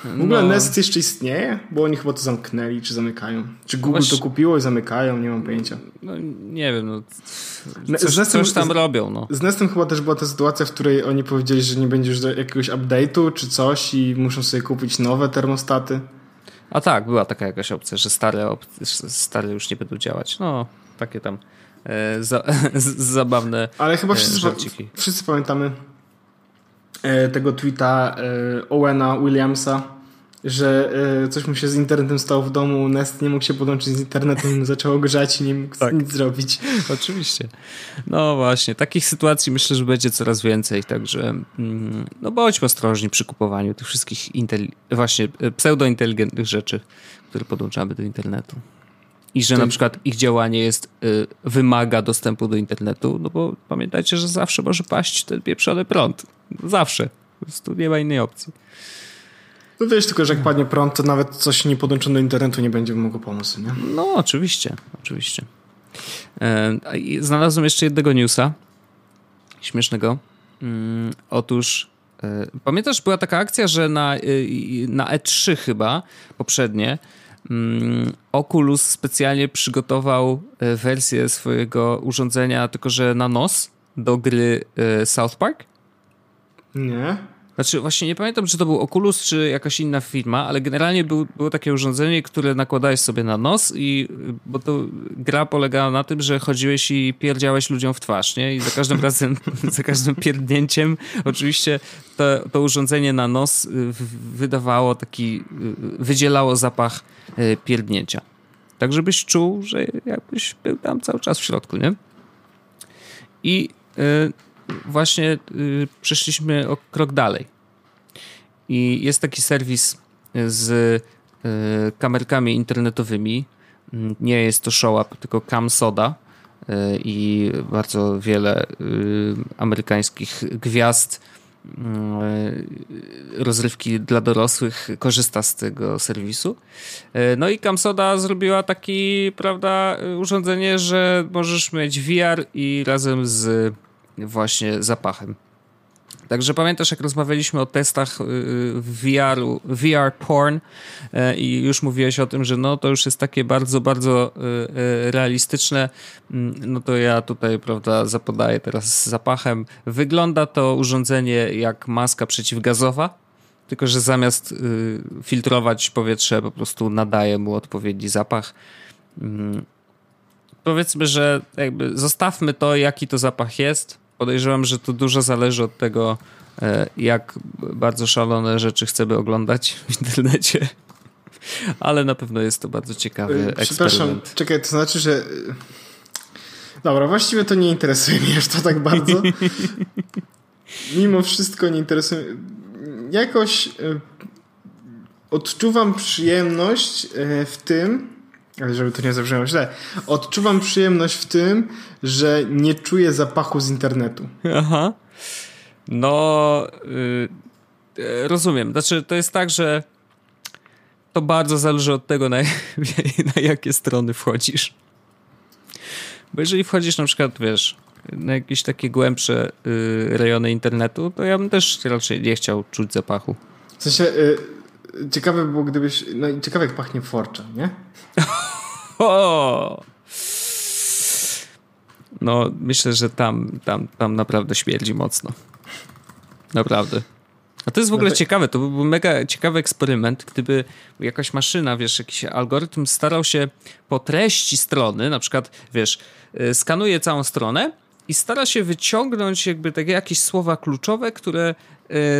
W ogóle no. Nest jeszcze istnieje? Bo oni chyba to zamknęli, czy zamykają. Czy Google to kupiło i zamykają? Nie mam pojęcia. No, nie wiem, no. Coś, z Nestem, coś tam robią, no. Z Nestem chyba też była ta sytuacja, w której oni powiedzieli, że nie będzie już jakiegoś update'u czy coś i muszą sobie kupić nowe termostaty. A tak, była taka jakaś opcja, że stare, op stare już nie będą działać. No, takie tam e, za, [laughs] zabawne Ale chyba wszyscy, e, wszyscy pamiętamy e, tego tweeta e, Owena Williamsa, że y, coś mu się z internetem stało w domu, Nest nie mógł się podłączyć z internetem, [laughs] zaczęło grzać i nie mógł tak. nic zrobić. [laughs] Oczywiście. No właśnie, takich sytuacji myślę, że będzie coraz więcej, także mm, no bądźmy ostrożni przy kupowaniu tych wszystkich właśnie e, pseudointeligentnych rzeczy, które podłączamy do internetu. I że na przykład ich działanie jest, wymaga dostępu do internetu, no bo pamiętajcie, że zawsze może paść ten pieprzony prąd. Zawsze. Po prostu nie ma innej opcji. No wiesz, tylko że jak padnie prąd, to nawet coś nie podłączone do internetu nie będzie mogło pomóc, nie? No, oczywiście, oczywiście. E, znalazłem jeszcze jednego newsa śmiesznego. Mm, otóż e, pamiętasz, była taka akcja, że na, e, na E3 chyba, poprzednie, mm, Oculus specjalnie przygotował wersję swojego urządzenia, tylko że na nos do gry South Park? Nie. Znaczy, właśnie nie pamiętam, czy to był Oculus, czy jakaś inna firma, ale generalnie był, było takie urządzenie, które nakładałeś sobie na nos i, bo to gra polegała na tym, że chodziłeś i pierdziałeś ludziom w twarz, nie? I za każdym [laughs] razem, za każdym pierdnięciem oczywiście to, to urządzenie na nos y, wydawało taki, y, wydzielało zapach y, pierdnięcia. Tak, żebyś czuł, że jakbyś był tam cały czas w środku, nie? I właśnie y, przeszliśmy o krok dalej. I jest taki serwis z y, kamerkami internetowymi. Nie jest to ShowUp, tylko CamSoda y, i bardzo wiele y, amerykańskich gwiazd mm, rozrywki dla dorosłych korzysta z tego serwisu. No i Camsoda zrobiła taki, prawda, urządzenie, że możesz mieć VR i razem z właśnie zapachem. Także pamiętasz, jak rozmawialiśmy o testach y, VR, VR porn y, i już mówiłeś o tym, że no to już jest takie bardzo, bardzo y, realistyczne. Mm, no to ja tutaj, prawda, zapodaję teraz zapachem. Wygląda to urządzenie jak maska przeciwgazowa, tylko że zamiast filtrować powietrze, po prostu nadaje mu odpowiedni zapach. Mm. Powiedzmy, że jakby zostawmy to, jaki to zapach jest podejrzewam, że to dużo zależy od tego, e, jak bardzo szalone rzeczy chcemy oglądać w [laughs] internecie. Ale na pewno jest to bardzo ciekawy e, Przepraszam, eksperyment. czekaj, to znaczy, że... Dobra, właściwie to nie interesuje mnie aż to tak bardzo. [laughs] Mimo wszystko nie interesuje Jakoś e, odczuwam przyjemność w tym, ale żeby to nie zabrzmiało źle, odczuwam przyjemność w tym, że nie czuję zapachu z internetu. Aha. No, yy, rozumiem. Znaczy, to jest tak, że to bardzo zależy od tego, na, [laughs] na jakie strony wchodzisz. Bo jeżeli wchodzisz na przykład, wiesz, na jakieś takie głębsze yy, rejony internetu, to ja bym też raczej nie chciał czuć zapachu. W sensie, yy, ciekawe było, gdybyś. No i ciekawe, jak pachnie forcza, nie? [laughs] No, myślę, że tam, tam, tam naprawdę śmierdzi mocno. Naprawdę. A to jest w ogóle no tak. ciekawe, to byłby mega ciekawy eksperyment, gdyby jakaś maszyna, wiesz, jakiś algorytm starał się po treści strony, na przykład, wiesz, y, skanuje całą stronę i stara się wyciągnąć jakby takie jakieś słowa kluczowe, które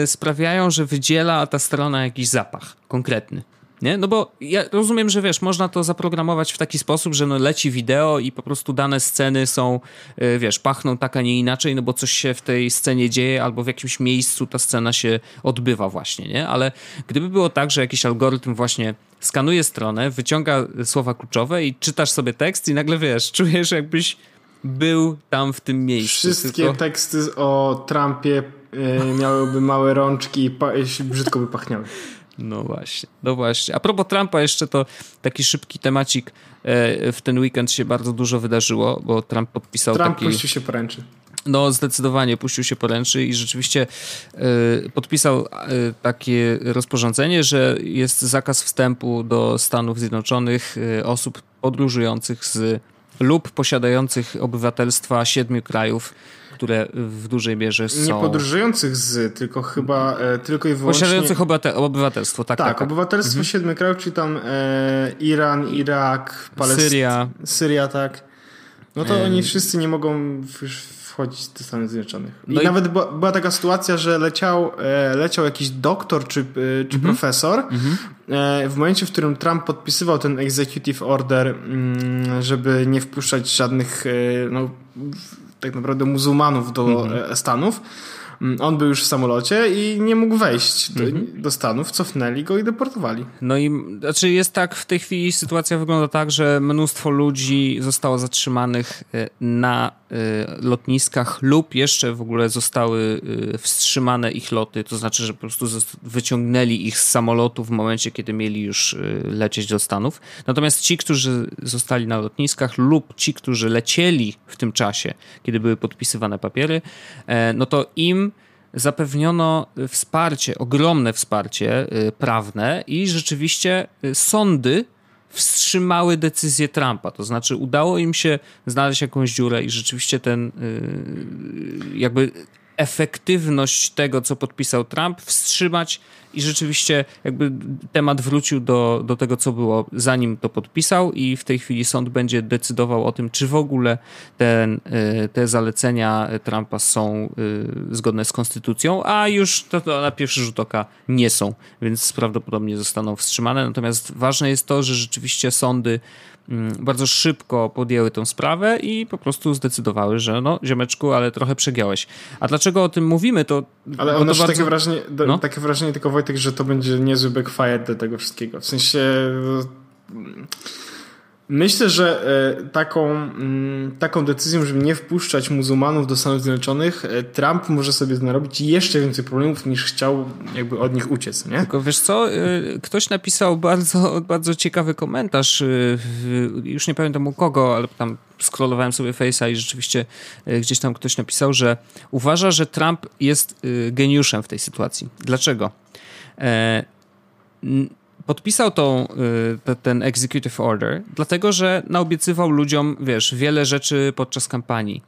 y, sprawiają, że wydziela ta strona jakiś zapach konkretny. Nie? No bo ja rozumiem, że wiesz, można to zaprogramować w taki sposób, że no leci wideo i po prostu dane sceny są, y, wiesz, pachną tak, a nie inaczej, no bo coś się w tej scenie dzieje albo w jakimś miejscu ta scena się odbywa właśnie, nie? Ale gdyby było tak, że jakiś algorytm właśnie skanuje stronę, wyciąga słowa kluczowe i czytasz sobie tekst i nagle, wiesz, [laughs] czujesz jakbyś był tam w tym miejscu. Wszystkie tylko... teksty o Trumpie y, miałyby małe rączki i brzydko by pachniały. [laughs] No właśnie, no właśnie. A propos Trumpa jeszcze to taki szybki temacik. E, w ten weekend się bardzo dużo wydarzyło, bo Trump podpisał Trump taki... puścił się poręczy. No, zdecydowanie puścił się poręczy i rzeczywiście y, podpisał y, takie rozporządzenie, że jest zakaz wstępu do Stanów Zjednoczonych y, osób podróżujących z lub posiadających obywatelstwa siedmiu krajów które w dużej mierze są... Nie podróżujących z, tylko chyba e, tylko i wyłącznie... Posiadających obywatelstwo, tak, tak. Tak, obywatelstwo mhm. siedmiu krajów, czyli tam e, Iran, Irak, Palestyna... Syria. Syria, tak. No to oni wszyscy nie mogą już wchodzić do Stanów Zjednoczonych. I, no i nawet była, była, taka sytuacja, że leciał, e, leciał jakiś doktor czy, e, czy mhm. profesor mhm. E, w momencie, w którym Trump podpisywał ten executive order, mm, żeby nie wpuszczać żadnych no, tak naprawdę muzułmanów do mhm. Stanów. Mm, on był już w samolocie i nie mógł wejść do, mhm. do, Stanów, cofnęli go i deportowali. No i znaczy jest tak, w tej chwili sytuacja wygląda tak, że mnóstwo ludzi zostało zatrzymanych e, na e, lotniskach lub jeszcze w ogóle zostały e, wstrzymane ich loty, to znaczy, że po prostu wyciągnęli ich z samolotu w momencie, kiedy mieli już lecieć do Stanów. Natomiast ci, którzy zostali na lotniskach lub ci, którzy lecieli w tym czasie, kiedy były podpisywane papiery, no to im zapewniono wsparcie, ogromne wsparcie y, prawne i rzeczywiście y, sądy wstrzymały decyzję Trumpa. To znaczy udało im się znaleźć jakąś dziurę i rzeczywiście ten y, jakby efektywność tego, co podpisał Trump, wstrzymać i rzeczywiście jakby temat wrócił do, do tego, co było zanim to podpisał i w tej chwili sąd będzie decydował o tym, czy w ogóle ten, y, te zalecenia Trumpa są y, zgodne z konstytucją, a już to, to na pierwszy rzut oka nie są, więc prawdopodobnie zostaną wstrzymane. Natomiast ważne jest to, że rzeczywiście sądy Mm, bardzo szybko podjęły tę sprawę i po prostu zdecydowały, że no ziomeczku, ale trochę przegiąłeś. A dlaczego o tym mówimy, to... Ale ono bardzo... takie, wrażenie, no? takie wrażenie tylko Wojtek, że to będzie niezły backfire do tego wszystkiego. W sensie... Myślę, że e, taką, mm, taką decyzją, żeby nie wpuszczać muzułmanów do Stanów Zjednoczonych, e, Trump może sobie narobić jeszcze więcej problemów niż chciał jakby od nich uciec, nie? Tylko wiesz co, e, ktoś napisał bardzo, bardzo ciekawy komentarz, już nie pamiętam u kogo, ale tam scrollowałem sobie Face'a i rzeczywiście gdzieś tam ktoś napisał, że uważa, że Trump jest geniuszem w tej sytuacji. Dlaczego? Podpisał tą, y, ten executive order, dlatego że naobiecywał ludziom, wiesz, wiele rzeczy podczas kampanii.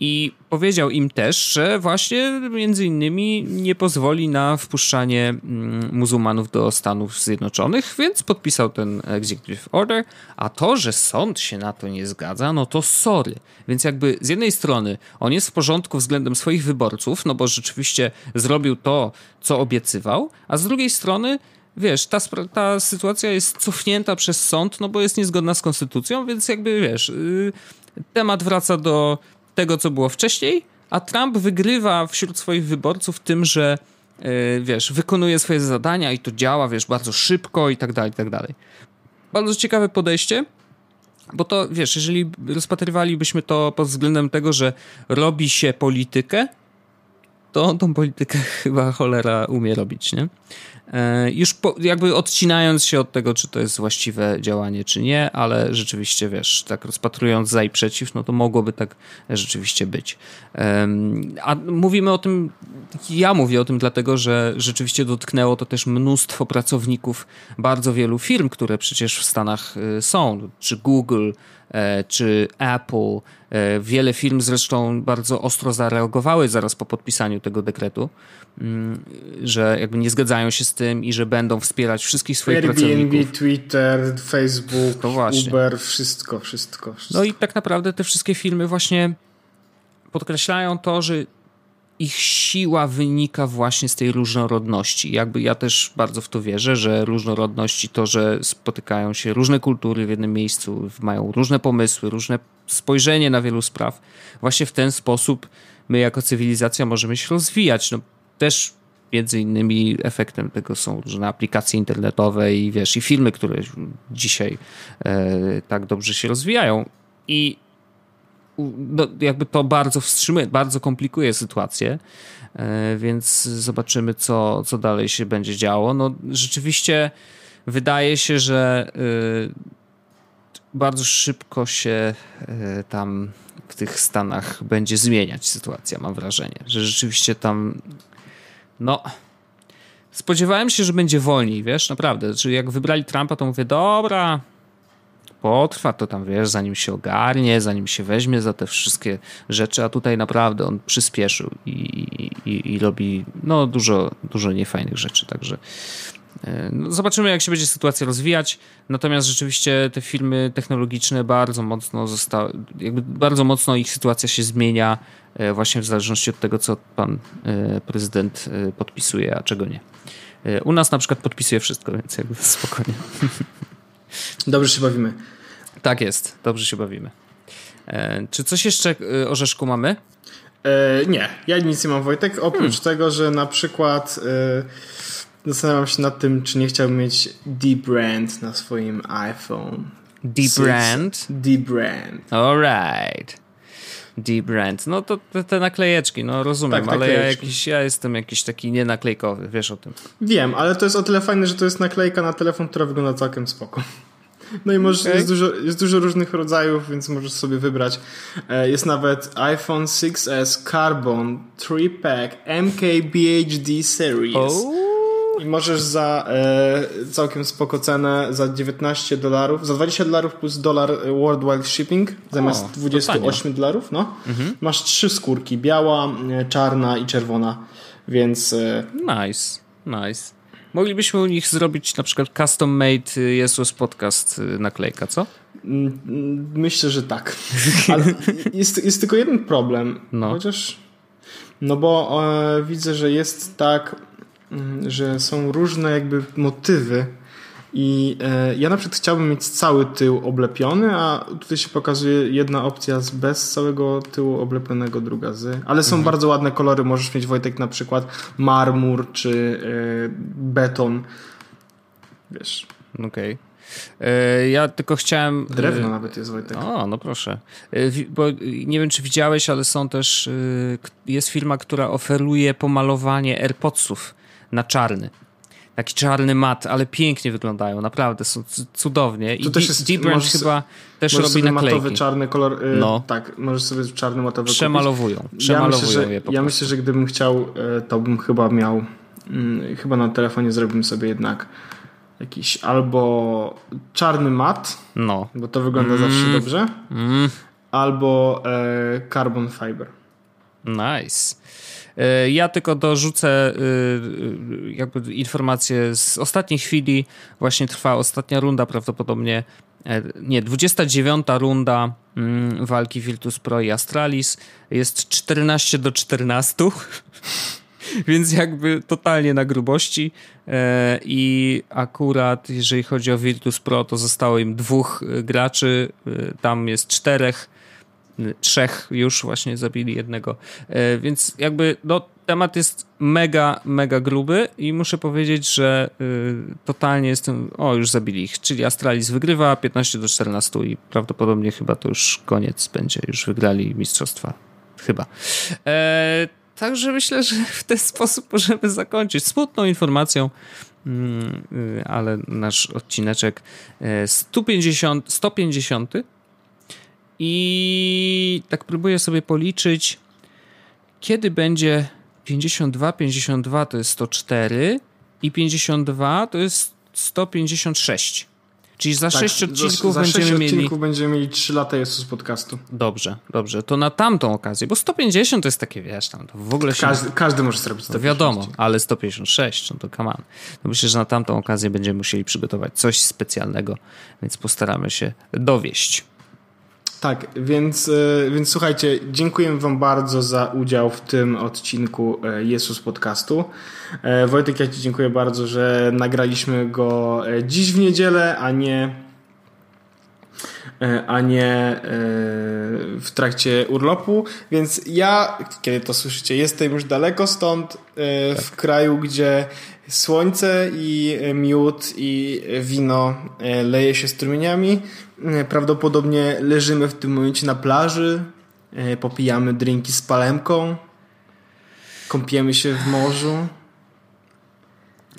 I powiedział im też, że właśnie między innymi nie pozwoli na wpuszczanie mm, muzułmanów do Stanów Zjednoczonych, więc podpisał ten executive order, a to, że sąd się na to nie zgadza, no to sorry. Więc jakby z jednej strony on jest w porządku względem swoich wyborców, no bo rzeczywiście zrobił to, co obiecywał, a z drugiej strony wiesz, ta, ta sytuacja jest cofnięta przez sąd, no bo jest niezgodna z konstytucją, więc jakby wiesz, yy, temat wraca do tego, co było wcześniej, a Trump wygrywa wśród swoich wyborców tym, że yy, wiesz, wykonuje swoje zadania i to działa, wiesz, bardzo szybko i tak dalej, i tak dalej. Bardzo ciekawe podejście, bo to, wiesz, jeżeli rozpatrywalibyśmy to pod względem tego, że robi się politykę, to tą politykę [laughs] chyba cholera umie robić, nie? E, już po, jakby odcinając się od tego, czy to jest właściwe działanie, czy nie, ale rzeczywiście, wiesz, tak rozpatrując za i przeciw, no to mogłoby tak rzeczywiście być. A mówimy o tym, ja mówię o tym dlatego, że rzeczywiście dotknęło to też mnóstwo pracowników bardzo wielu firm, które przecież w Stanach y, są, czy Google, czy Apple. E, wiele firm zresztą bardzo ostro zareagowały zaraz po podpisaniu tego dekretu. Mm, że jakby nie zgadzają się z tym i że będą wspierać wszystkich swoich Airbnb, pracowników. Airbnb, Twitter, Facebook, Uber, wszystko, wszystko, wszystko. No i tak naprawdę te wszystkie filmy właśnie podkreślają to, że ich siła wynika właśnie z tej różnorodności. Jakby ja też bardzo w to wierzę, że różnorodność i to, że spotykają się różne kultury w jednym miejscu, mają różne pomysły, różne spojrzenie na wielu spraw, właśnie w ten sposób my jako cywilizacja możemy się rozwijać. No, też między innymi efektem tego są różne aplikacje internetowe i wiesz, i filmy, które dzisiaj e, tak dobrze się rozwijają. I no, jakby to bardzo wstrzymuje, bardzo komplikuje sytuację, e, więc zobaczymy, co, co dalej się będzie działo. No, rzeczywiście wydaje się, że e, bardzo szybko się e, tam w tych Stanach będzie zmieniać sytuacja, mam wrażenie, że rzeczywiście tam no, spodziewałem się, że będzie wolniej, wiesz, naprawdę. Czyli jak wybrali Trumpa, to mówię, dobra, potrwa to tam, wiesz, zanim się ogarnie, zanim się weźmie za te wszystkie rzeczy, a tutaj naprawdę on przyspieszył i, i, i robi no, dużo, dużo niefajnych rzeczy, także e, no, zobaczymy, jak się będzie sytuacja rozwijać. Natomiast rzeczywiście te filmy technologiczne bardzo mocno zostały, jakby bardzo mocno ich sytuacja się zmienia E, właśnie w zależności od tego, co pan e, prezydent podpisuje, a czego nie. U nas na przykład podpisuje wszystko, więc jakby spokojnie. [laughs] Dobrze się bawimy. Tak jest, dobrze się bawimy. Czy coś jeszcze o Rzeszku mamy? E, nie, ja nic nie mam Wojtek, oprócz hmm. tego, że na przykład e, zastanawiam się nad tym, czy nie chciałbym mieć D-Brand na swoim iPhone. D-Brand? D-Brand. Alright. D-Brand. No to te, te, naklejeczki, no rozumiem, tak, ale ja, jakiś, ja jestem jakiś taki nienaklejkowy, wiesz o tym. Wiem, ale to jest o tyle fajne, że to jest naklejka na telefon, która wygląda całkiem spoko. No i możesz, okay. jest, dużo, jest dużo różnych rodzajów, więc możesz sobie wybrać. E, jest nawet iPhone 6s Carbon 3-pack MKBHD Series. Oh. I możesz za e, całkiem spoko cenę za 19 dolarów, za 20 dolarów plus dolar worldwide shipping zamiast o, 28 dolarów, no. Mhm. Masz trzy skórki, biała, e, czarna i czerwona, więc... E... Nice, nice. Moglibyśmy u nich zrobić na przykład custom made Jesus podcast y, naklejka, co? Mm, myślę, że tak. [laughs] Ale jest, jest tylko jeden problem. No. Chociaż. No bo e, widzę, że jest tak Mm, że są różne jakby motywy i e, ja na przykład chciałbym mieć cały tył oblepiony, a tutaj się pokazuje jedna opcja z bez całego tyłu oblepionego, druga z. Ale są mhm. bardzo ładne kolory. Możesz mieć Wojtek na przykład marmur czy e, beton. Wiesz. Okej. Okay. E, ja tylko chciałem... Drewno e, nawet jest, Wojtek. O, no proszę. Bo nie wiem, czy widziałeś, ale są też... Jest firma, która oferuje pomalowanie AirPodsów na czarny. Taki czarny mat, ale pięknie wyglądają, naprawdę, są cudownie. I też jest, Deep Branch chyba też robi sobie naklejki. matowy czarny kolor, no. tak, możesz sobie czarny matowy Przemalowują, przemalowują ja myślę, że, je po Ja myślę, że gdybym chciał, to bym chyba miał, hmm, chyba na telefonie zrobimy sobie jednak jakiś albo czarny mat, no. bo to wygląda mm. zawsze dobrze, mm. albo e, carbon fiber. Nice. E, ja tylko dorzucę e, e, jakby informację z ostatniej chwili. Właśnie trwa ostatnia runda prawdopodobnie. Nie, 29 runda mm, walki Virtus Pro i Astralis. Jest 14 do 14. [laughs] Więc jakby totalnie na grubości. I akurat jeżeli chodzi o Virtus Pro, to zostało im dwóch graczy. Tam jest czterech trzech już właśnie zabili jednego. E, więc jakby no, temat jest mega, mega gruby i muszę powiedzieć, że y, totalnie jestem. O, już zabili ich. Czyli Astralis wygrywa 15 do 14 i prawdopodobnie chyba to już koniec będzie. Już wygrali mistrzostwa. Chyba. E, także myślę, że w ten sposób możemy zakończyć. Smutną informacją. Mm, y, ale nasz odcineczek 150, 150 i tak próbuję sobie policzyć, kiedy będzie 52, 52 to jest 104 i 52 to jest 156. Czyli za tak, 6 odcinków za, za będziemy 6 mieli. odcinków będziemy mieli 3 lata Jezus podcastu. Dobrze, dobrze. To na tamtą okazję, bo 150 to jest takie, wiesz, tam to w ogóle się. Każdy, każdy może zrobić to. Wiadomo, ale 156, no to come on. No myślę, że na tamtą okazję będziemy musieli przygotować coś specjalnego, więc postaramy się dowieść. Tak, więc, e, więc słuchajcie, dziękuję Wam bardzo za udział w tym odcinku e, Jezus Podcastu. E, Wojtek, ja Ci dziękuję bardzo, że nagraliśmy go dziś w niedzielę, a nie a nie w trakcie urlopu, więc ja, kiedy to słyszycie, jestem już daleko stąd, w kraju, gdzie słońce i miód i wino leje się strumieniami, prawdopodobnie leżymy w tym momencie na plaży, e, popijamy drinki z palemką, kąpiemy się w morzu.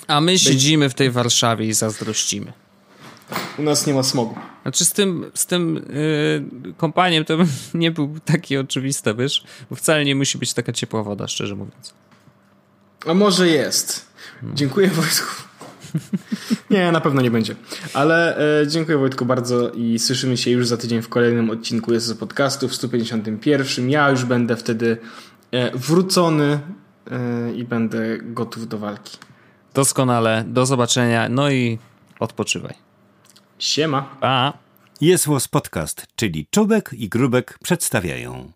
A my siedzimy w tej Warszawie i zazdrościmy. U nas nie ma smogu. Znaczy z tym, z tym yy, kompaniem to [laughs] nie był taki oczywisty, wiesz? Bo wcale nie musi być taka ciepła woda, szczerze mówiąc. A może jest. Dziękuję Wojsku. Nie, na pewno nie będzie. Ale e, dziękuję Wojtku bardzo i słyszymy się już za tydzień w kolejnym odcinku jest podcastu w 151. Ja już będę wtedy e, wrócony e, i będę gotów do walki. Doskonale. Do zobaczenia. No i odpoczywaj. Siema. Pa. Jest Podcast, czyli Czubek i Grubek przedstawiają.